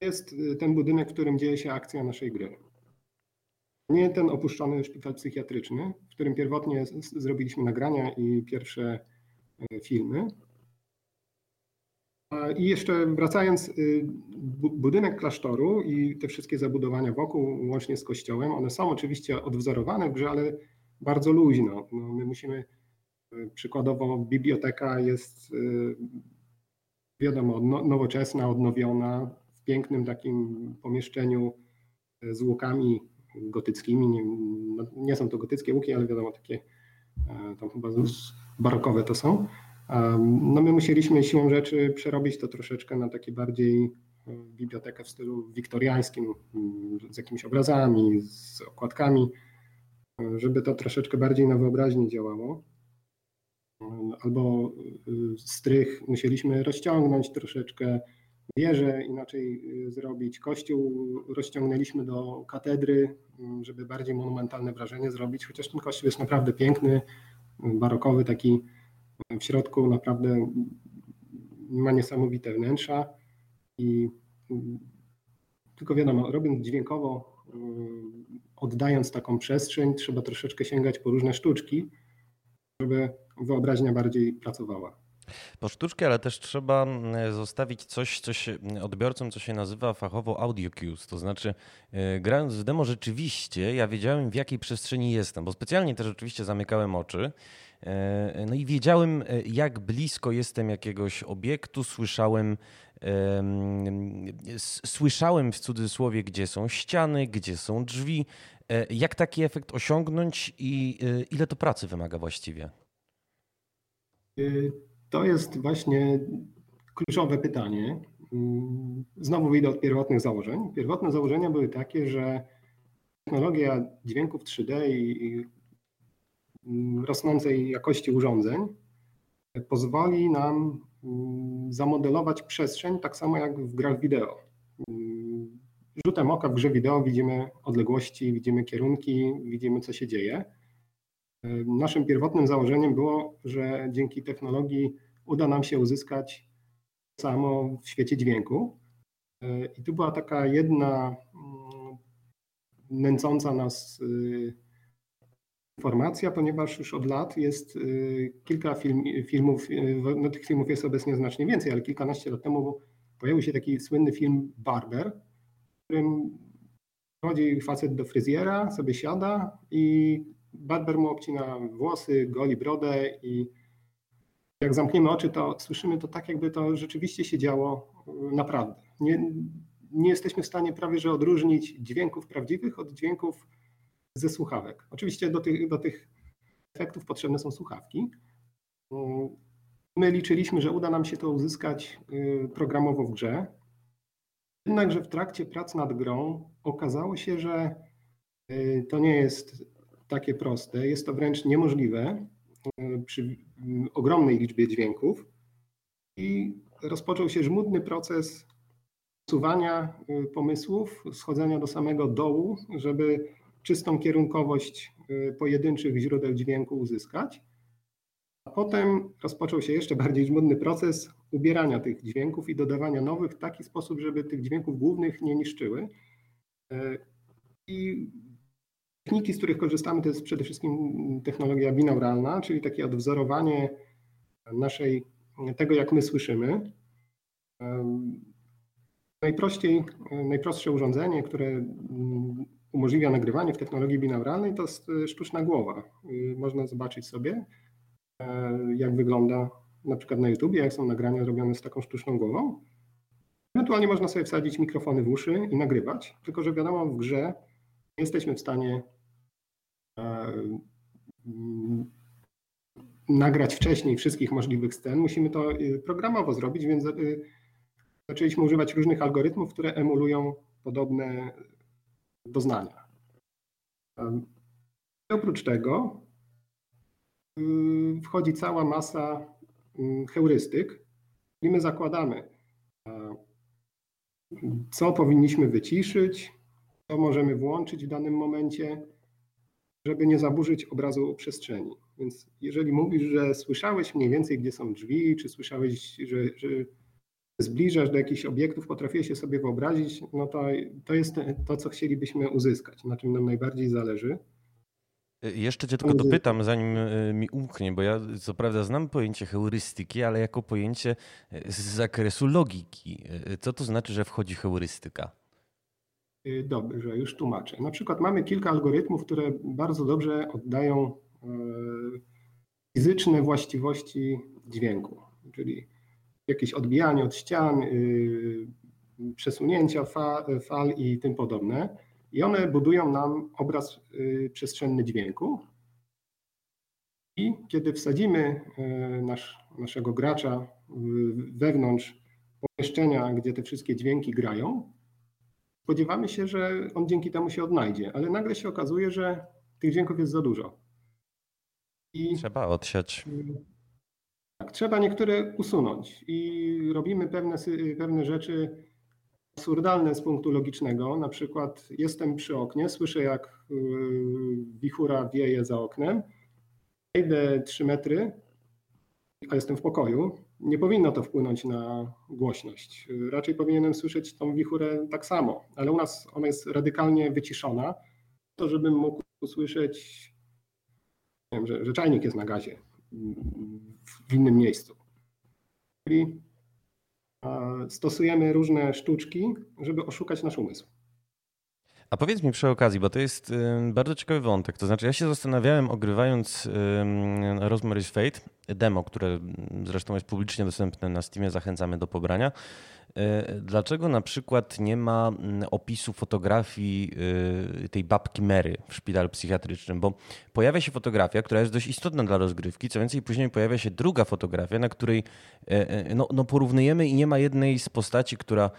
jest ten budynek, w którym dzieje się akcja naszej gry. Nie ten opuszczony szpital psychiatryczny, w którym pierwotnie zrobiliśmy nagrania i pierwsze y, filmy, i jeszcze wracając, y, budynek klasztoru i te wszystkie zabudowania wokół, łącznie z kościołem, one są oczywiście odwzorowane w grze, ale bardzo luźno. No, my musimy, y, przykładowo biblioteka jest y, wiadomo, no, nowoczesna, odnowiona, w pięknym takim pomieszczeniu z łukami gotyckimi. Nie, no, nie są to gotyckie łuki, ale wiadomo, takie tam chyba barokowe to są. No my musieliśmy siłą rzeczy przerobić to troszeczkę na takie bardziej e, bibliotekę w stylu wiktoriańskim, mm, z jakimiś obrazami, z okładkami, e, żeby to troszeczkę bardziej na wyobraźni działało. E, albo strych musieliśmy rozciągnąć troszeczkę, wieżę inaczej zrobić. Kościół rozciągnęliśmy do katedry, mm, żeby bardziej monumentalne wrażenie zrobić, chociaż ten kościół jest naprawdę piękny, barokowy, taki w środku naprawdę ma niesamowite wnętrza i tylko wiadomo, robiąc dźwiękowo, oddając taką przestrzeń, trzeba troszeczkę sięgać po różne sztuczki, żeby wyobraźnia bardziej pracowała. Po sztuczkę, ale też trzeba mm, zostawić coś, coś odbiorcom, co się nazywa fachowo audio cues. To znaczy, e, grając w demo, rzeczywiście ja wiedziałem, w jakiej przestrzeni jestem, bo specjalnie też oczywiście zamykałem oczy E, no i wiedziałem, e, jak blisko jestem jakiegoś obiektu, słyszałem, słyszałem w cudzysłowie, gdzie są ściany, gdzie są drzwi. Jak taki efekt osiągnąć i ile to pracy wymaga właściwie? To jest właśnie kluczowe pytanie. Znowu wyjdę od pierwotnych założeń. Pierwotne założenia były takie, że technologia dźwięków 3D i rosnącej jakości urządzeń pozwoli nam mm, zamodelować przestrzeń tak samo jak w grach wideo. Mm, rzutem oka w grze wideo widzimy odległości, widzimy kierunki, widzimy co się dzieje. Naszym pierwotnym założeniem było, że dzięki technologii uda nam się uzyskać samo w świecie dźwięku. I tu była taka jedna nęcąca nas y, informacja, ponieważ już od lat jest y, kilka film, filmów, y, no tych filmów jest obecnie znacznie więcej, ale kilkanaście lat temu pojawił się taki słynny film Barber, w którym chodzi facet do fryzjera, sobie siada i Badber mu obcina włosy, goli brodę i jak zamkniemy oczy, to słyszymy to tak, jakby to rzeczywiście się działo y, naprawdę. Nie, nie jesteśmy w stanie prawie że odróżnić dźwięków prawdziwych od dźwięków ze słuchawek. Oczywiście do tych, do tych efektów potrzebne są słuchawki. My liczyliśmy, że uda nam się to uzyskać y, programowo w grze. Jednakże w trakcie prac nad grą okazało się, że y, to nie jest takie proste. Jest to wręcz niemożliwe y, przy ogromnej liczbie dźwięków. I rozpoczął się żmudny proces usuwania pomysłów, schodzenia do samego dołu, żeby czystą kierunkowość pojedynczych źródeł dźwięku uzyskać. A potem rozpoczął się jeszcze bardziej żmudny proces ubierania tych dźwięków i dodawania nowych w taki sposób, żeby tych dźwięków głównych nie niszczyły. E, I techniki, z których korzystamy, to jest przede wszystkim technologia binauralna, czyli takie odwzorowanie naszej, tego jak my słyszymy. Najprościej, najprostsze urządzenie, które umożliwia nagrywanie w technologii binauralnej, to jest sztuczna głowa. Można zobaczyć sobie, E, jak wygląda na przykład na YouTube, jak są nagrania zrobione z taką sztuczną głową. Ewentualnie można sobie wsadzić mikrofony w uszy i nagrywać, tylko że wiadomo, w grze jesteśmy w stanie e, mm, nagrać wcześniej wszystkich możliwych scen. Musimy to y, programowo zrobić, więc y, zaczęliśmy używać różnych algorytmów, które emulują podobne doznania. I oprócz tego wchodzi cała masa y, heurystyk i my zakładamy, co powinniśmy wyciszyć, co możemy włączyć w danym momencie, żeby nie zaburzyć obrazu przestrzeni. Więc jeżeli mówisz, że słyszałeś mniej więcej, gdzie są drzwi, czy słyszałeś, że, że zbliżasz do jakichś obiektów, potrafię się sobie wyobrazić, no to, to jest to, co chcielibyśmy uzyskać, na czym nam najbardziej zależy. Y, jeszcze cię tylko dopytam, zanim y, mi umknie, bo ja co prawda znam pojęcie heurystyki, ale jako pojęcie y, z zakresu logiki. Co to znaczy, że wchodzi heurystyka? Dobrze, już tłumaczę. Na przykład mamy kilka algorytmów, które bardzo dobrze oddają fizyczne właściwości dźwięku, czyli jakieś odbijanie od ścian, przesunięcia fal i tym podobne. I one budują nam obraz y, przestrzenny dźwięku. I kiedy wsadzimy y, nasz, naszego gracza wewnątrz pomieszczenia, gdzie te wszystkie dźwięki grają, spodziewamy się, że on dzięki temu się odnajdzie, ale nagle się okazuje, że tych dźwięków jest za dużo. I trzeba odsiać. Tak, trzeba niektóre usunąć i robimy pewne, pewne rzeczy absurdalne z punktu logicznego. Na przykład jestem przy oknie, słyszę jak y, wichura wieje za oknem, idę 3 metry, a jestem w pokoju. Nie powinno to wpłynąć na głośność. Raczej powinienem słyszeć tą wichurę tak samo, ale u nas ona jest radykalnie wyciszona, to żebym mógł usłyszeć, wiem, że, że czajnik jest na gazie w innym miejscu. Czyli stosujemy różne sztuczki, żeby oszukać nasz umysł. A powiedz mi przy okazji, bo to jest bardzo ciekawy wątek. To znaczy, ja się zastanawiałem, ogrywając Rosemary's Fate, demo, które zresztą jest publicznie dostępne na Steamie, zachęcamy do pobrania. E, dlaczego na przykład nie ma mm, opisu fotografii e, tej babki Mary w szpitalu psychiatrycznym? Bo pojawia się fotografia, która jest dość istotna dla rozgrywki. Co więcej, później pojawia się druga fotografia, na której e, no, no porównujemy i nie ma jednej z postaci, która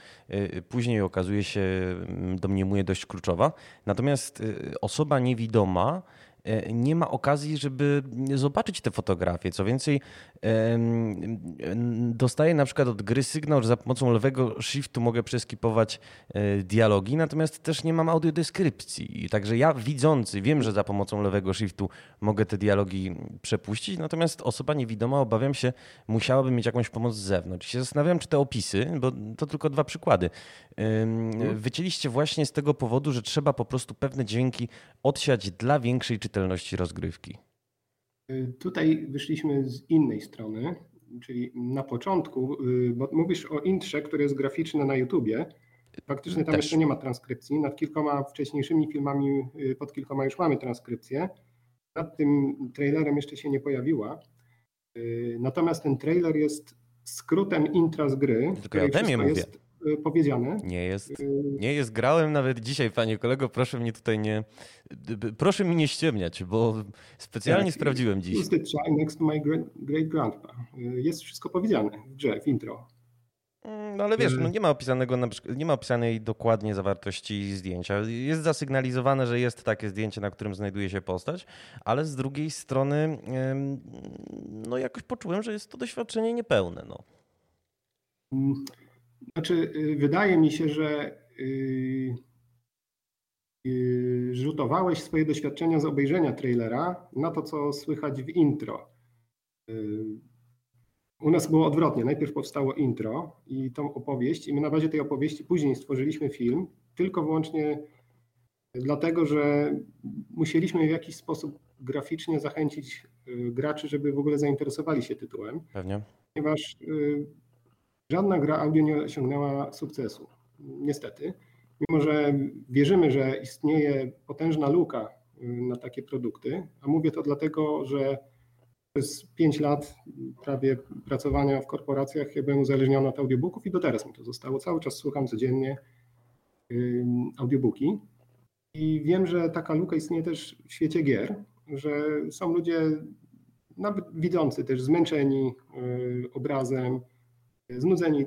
później okazuje się, mm, domniemuje dość kluczowa. Natomiast osoba niewidoma, E, nie ma okazji, żeby zobaczyć te fotografie. Co więcej, dostaję na przykład od gry sygnał, że za pomocą lewego shiftu mogę przeskipować e, dialogi, natomiast też nie mam audiodeskrypcji. Także ja widzący wiem, że za pomocą lewego shiftu mogę te dialogi przepuścić, natomiast osoba niewidoma, obawiam się, musiałaby mieć jakąś pomoc z zewnątrz. I się zastanawiam, czy te opisy, bo to tylko dwa przykłady, mhm. wycięliście właśnie z tego powodu, że trzeba po prostu pewne dźwięki odsiać dla większej czy czytelności rozgrywki? Y, tutaj wyszliśmy z innej strony, czyli na początku, y, bo mówisz o intrze, które jest graficzne na YouTubie. Faktycznie tam Też. jeszcze nie ma transkrypcji. Nad kilkoma wcześniejszymi filmami, y, pod kilkoma już mamy transkrypcję. nad tym trailerem jeszcze się nie pojawiła. Natomiast ten trailer jest skrótem intra z gry. Tylko ja ode mnie mówię. Jest powiedziane. Nie jest. Y, nie jest. Grałem nawet dzisiaj, panie kolego. Proszę mnie tutaj nie. Proszę mi nie ściemniać, bo specjalnie tak, sprawdziłem dziś. the child next to my great grandpa. Y, jest wszystko powiedziane w grze, w intro. Mm, no ale wiesz, no nie ma opisanego, nie ma opisanej dokładnie zawartości zdjęcia. Jest zasygnalizowane, że jest takie zdjęcie, na którym znajduje się postać, ale z drugiej strony no jakoś poczułem, że jest to doświadczenie niepełne. No. Znaczy, y, wydaje mi się, że yy, yy, rzutowałeś swoje doświadczenia z obejrzenia trailera na to, co słychać w intro. U nas było odwrotnie. Najpierw powstało intro i tą opowieść, i my na bazie tej opowieści później stworzyliśmy film, tylko wyłącznie dlatego, że musieliśmy w jakiś sposób graficznie zachęcić y, graczy, żeby w ogóle zainteresowali się tytułem. Pewnie. Ponieważ y, Żadna gra audio nie osiągnęła sukcesu. Niestety. Mimo, że wierzymy, że istnieje potężna luka y, na takie produkty, a mówię to dlatego, że przez 5 lat prawie pracowania w korporacjach ja byłem uzależniony od audiobooków i do teraz mi to zostało. Cały czas słucham codziennie audiobooki i wiem, że taka luka istnieje też w świecie gier, że są ludzie nawet widzący też zmęczeni y, obrazem, znudzeni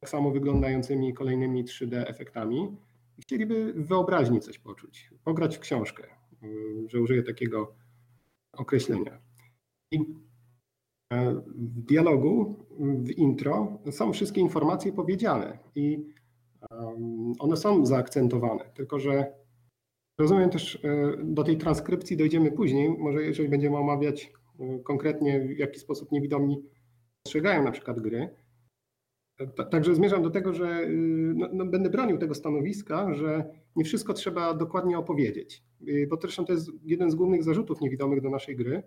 tak samo wyglądającymi kolejnymi 3D efektami i chcieliby w wyobraźni coś poczuć, pograć w książkę, że użyję takiego określenia. I e, w dialogu, w intro są wszystkie informacje powiedziane i one są zaakcentowane, tylko że rozumiem też, e, do tej transkrypcji dojdziemy później, może jeżeli będziemy omawiać e, konkretnie w jaki sposób niewidomi postrzegają na przykład gry, Także zmierzam do tego, że y, no, no, będę bronił tego stanowiska, że nie wszystko trzeba dokładnie opowiedzieć. Y, bo zresztą to jest jeden z głównych zarzutów niewidomych do naszej gry,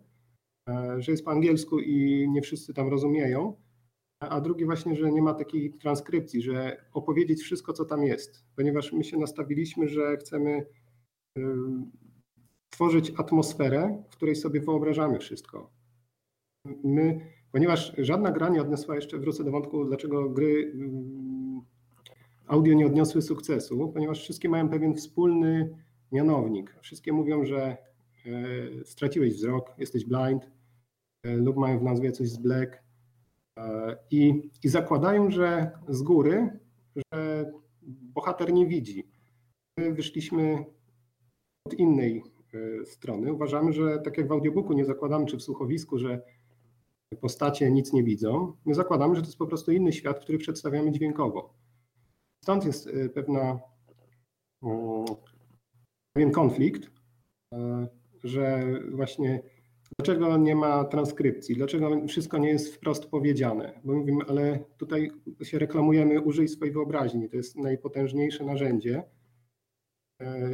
e, że jest po angielsku i nie wszyscy tam rozumieją. A drugi właśnie, że nie ma takiej transkrypcji, że opowiedzieć wszystko, co tam jest, ponieważ my się nastawiliśmy, że chcemy y, tworzyć atmosferę, w której sobie wyobrażamy wszystko. My Ponieważ żadna gra nie odniosła jeszcze, wrócę do wątku, dlaczego gry mm, audio nie odniosły sukcesu, ponieważ wszystkie mają pewien wspólny mianownik. Wszystkie mówią, że e, straciłeś wzrok, jesteś blind, e, lub mają w nazwie coś z black e, i, i zakładają, że z góry, że bohater nie widzi. My wyszliśmy od innej strony. Uważamy, że tak jak w audiobooku nie zakładamy, czy w słuchowisku, że postacie nic nie widzą, my zakładamy, że to jest po prostu inny świat, który przedstawiamy dźwiękowo. Stąd jest y, pewna, mm, pewien konflikt, y, że właśnie dlaczego nie ma transkrypcji, dlaczego wszystko nie jest wprost powiedziane. Bo mówimy, ale tutaj się reklamujemy, użyj swojej wyobraźni, to jest najpotężniejsze narzędzie,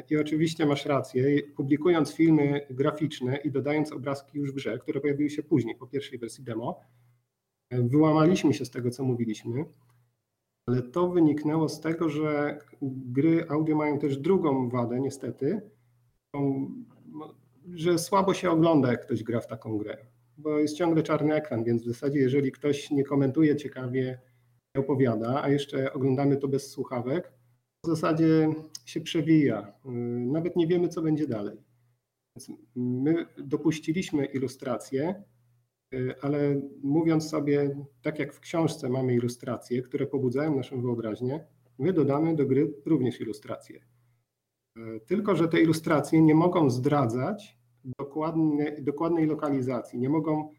i oczywiście masz rację, publikując filmy graficzne i dodając obrazki już w grze, które pojawiły się później, po pierwszej wersji demo, wyłamaliśmy się z tego, co mówiliśmy, ale to wyniknęło z tego, że gry audio mają też drugą wadę, niestety, że słabo się ogląda, jak ktoś gra w taką grę, bo jest ciągle czarny ekran, więc w zasadzie, jeżeli ktoś nie komentuje ciekawie, nie opowiada, a jeszcze oglądamy to bez słuchawek, w zasadzie się przewija. Y, nawet nie wiemy, co będzie dalej. Więc my dopuściliśmy ilustracje, y, ale mówiąc sobie, tak jak w książce mamy ilustracje, które pobudzają naszą wyobraźnię, my dodamy do gry również ilustracje. Y, tylko, że te ilustracje nie mogą zdradzać dokładnej, dokładnej lokalizacji, nie mogą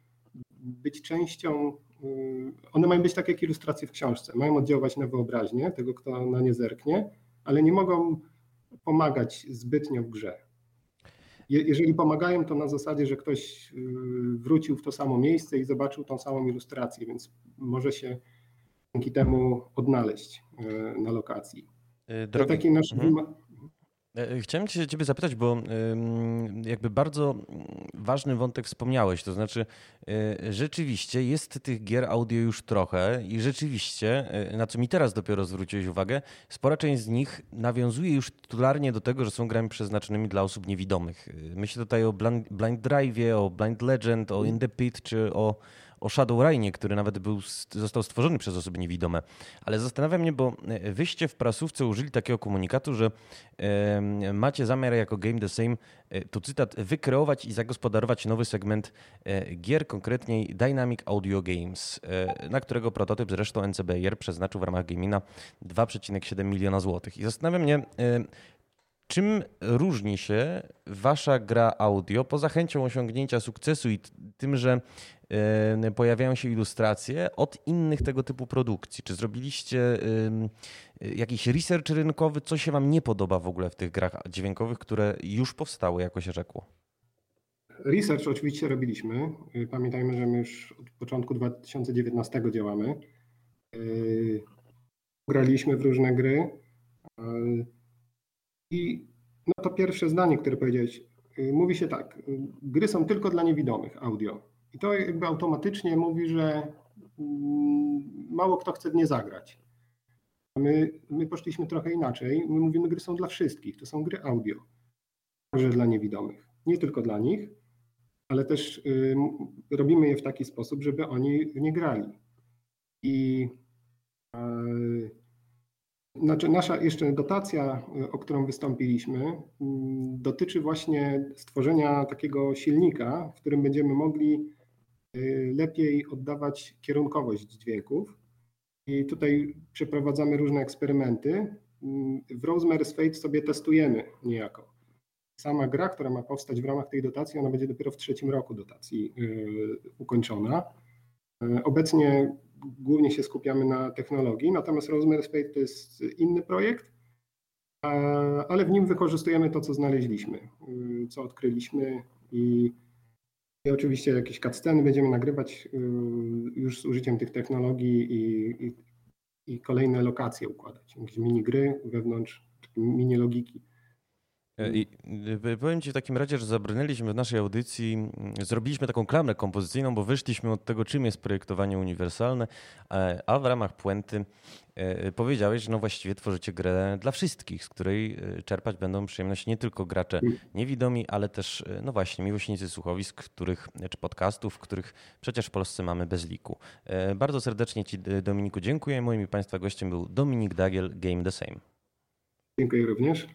być częścią, one mają być tak jak ilustracje w książce, mają oddziaływać na wyobraźnię tego, kto na nie zerknie, ale nie mogą pomagać zbytnio w grze. jeżeli pomagają, to na zasadzie, że ktoś y, wrócił w to samo miejsce i zobaczył tą samą ilustrację, więc może się dzięki temu odnaleźć y, na lokacji. Y, drogi... Taki nasz... Mhm. E, chciałem cię, ciebie zapytać, bo jakby bardzo ważny wątek wspomniałeś, to znaczy e, rzeczywiście jest tych gier audio już trochę i rzeczywiście, e, na co mi teraz dopiero zwróciłeś uwagę, spora część z nich nawiązuje już tytularnie do tego, że są grami przeznaczonymi dla osób niewidomych. Myślę tutaj o Blind, Blind Drive, o Blind Legend, o In the Pit czy o o Shadowrunie, który nawet był, został stworzony przez osoby niewidome. Ale zastanawia mnie, bo e, wyście w prasówce użyli takiego komunikatu, że macie zamiar jako Game the Same, e, tu cytat, wykreować i zagospodarować nowy segment e, gier, konkretniej Dynamic Audio Games, na którego prototyp zresztą NCBR przeznaczył w ramach Gamina 2,7 miliona złotych. I zastanawia mnie, Czym różni się wasza gra audio poza chęcią osiągnięcia sukcesu i tym, że pojawiają się ilustracje od innych tego typu produkcji? Czy zrobiliście jakiś research rynkowy? Co się wam nie podoba w ogóle w tych grach dźwiękowych, które już powstały, jako się rzekło? Research oczywiście robiliśmy. Pamiętajmy, że my już od początku 2019 działamy. Graliśmy w różne gry. I no to pierwsze zdanie, które powiedziałeś, mówi się tak, gry są tylko dla niewidomych audio. I to jakby automatycznie mówi, że mm, mało kto chce w nie zagrać. My, my poszliśmy trochę inaczej. My mówimy, gry są dla wszystkich. To są gry audio. Także dla niewidomych. Nie tylko dla nich, ale też y, robimy je w taki sposób, żeby oni w nie grali. I y, znaczy nasza jeszcze dotacja, o którą wystąpiliśmy, mm, dotyczy właśnie stworzenia takiego silnika, w którym będziemy mogli lepiej oddawać kierunkowość dźwięków. I tutaj przeprowadzamy różne eksperymenty. Mm, w Rosemary's Fate sobie testujemy niejako. Sama gra, która ma powstać w ramach tej dotacji, ona będzie dopiero w trzecim roku dotacji y, ukończona. Obecnie głównie się skupiamy na technologii, natomiast Rosemary Spade to jest inny projekt, ale w nim wykorzystujemy to, co znaleźliśmy, y, co odkryliśmy i, i oczywiście jakieś cutsceny będziemy nagrywać y, już z użyciem tych technologii i, i, i kolejne lokacje układać, jakieś mini gry wewnątrz, mini logiki. E, I y, powiem Ci w takim razie, że zabrnęliśmy w naszej audycji, mm, zrobiliśmy taką klamrę kompozycyjną, bo wyszliśmy od tego, czym jest projektowanie uniwersalne, e, a w ramach puenty e, powiedziałeś, że no właściwie tworzycie grę dla wszystkich, z której czerpać będą przyjemność nie tylko gracze niewidomi, ale też, no właśnie, miłośnicy słuchowisk, których, czy podcastów, których przecież w Polsce mamy bez liku. Bardzo serdecznie Ci, Dominiku, dziękuję. Moim i Państwa gościem był Dominik Dagiel, Game the Same. Dziękuję również.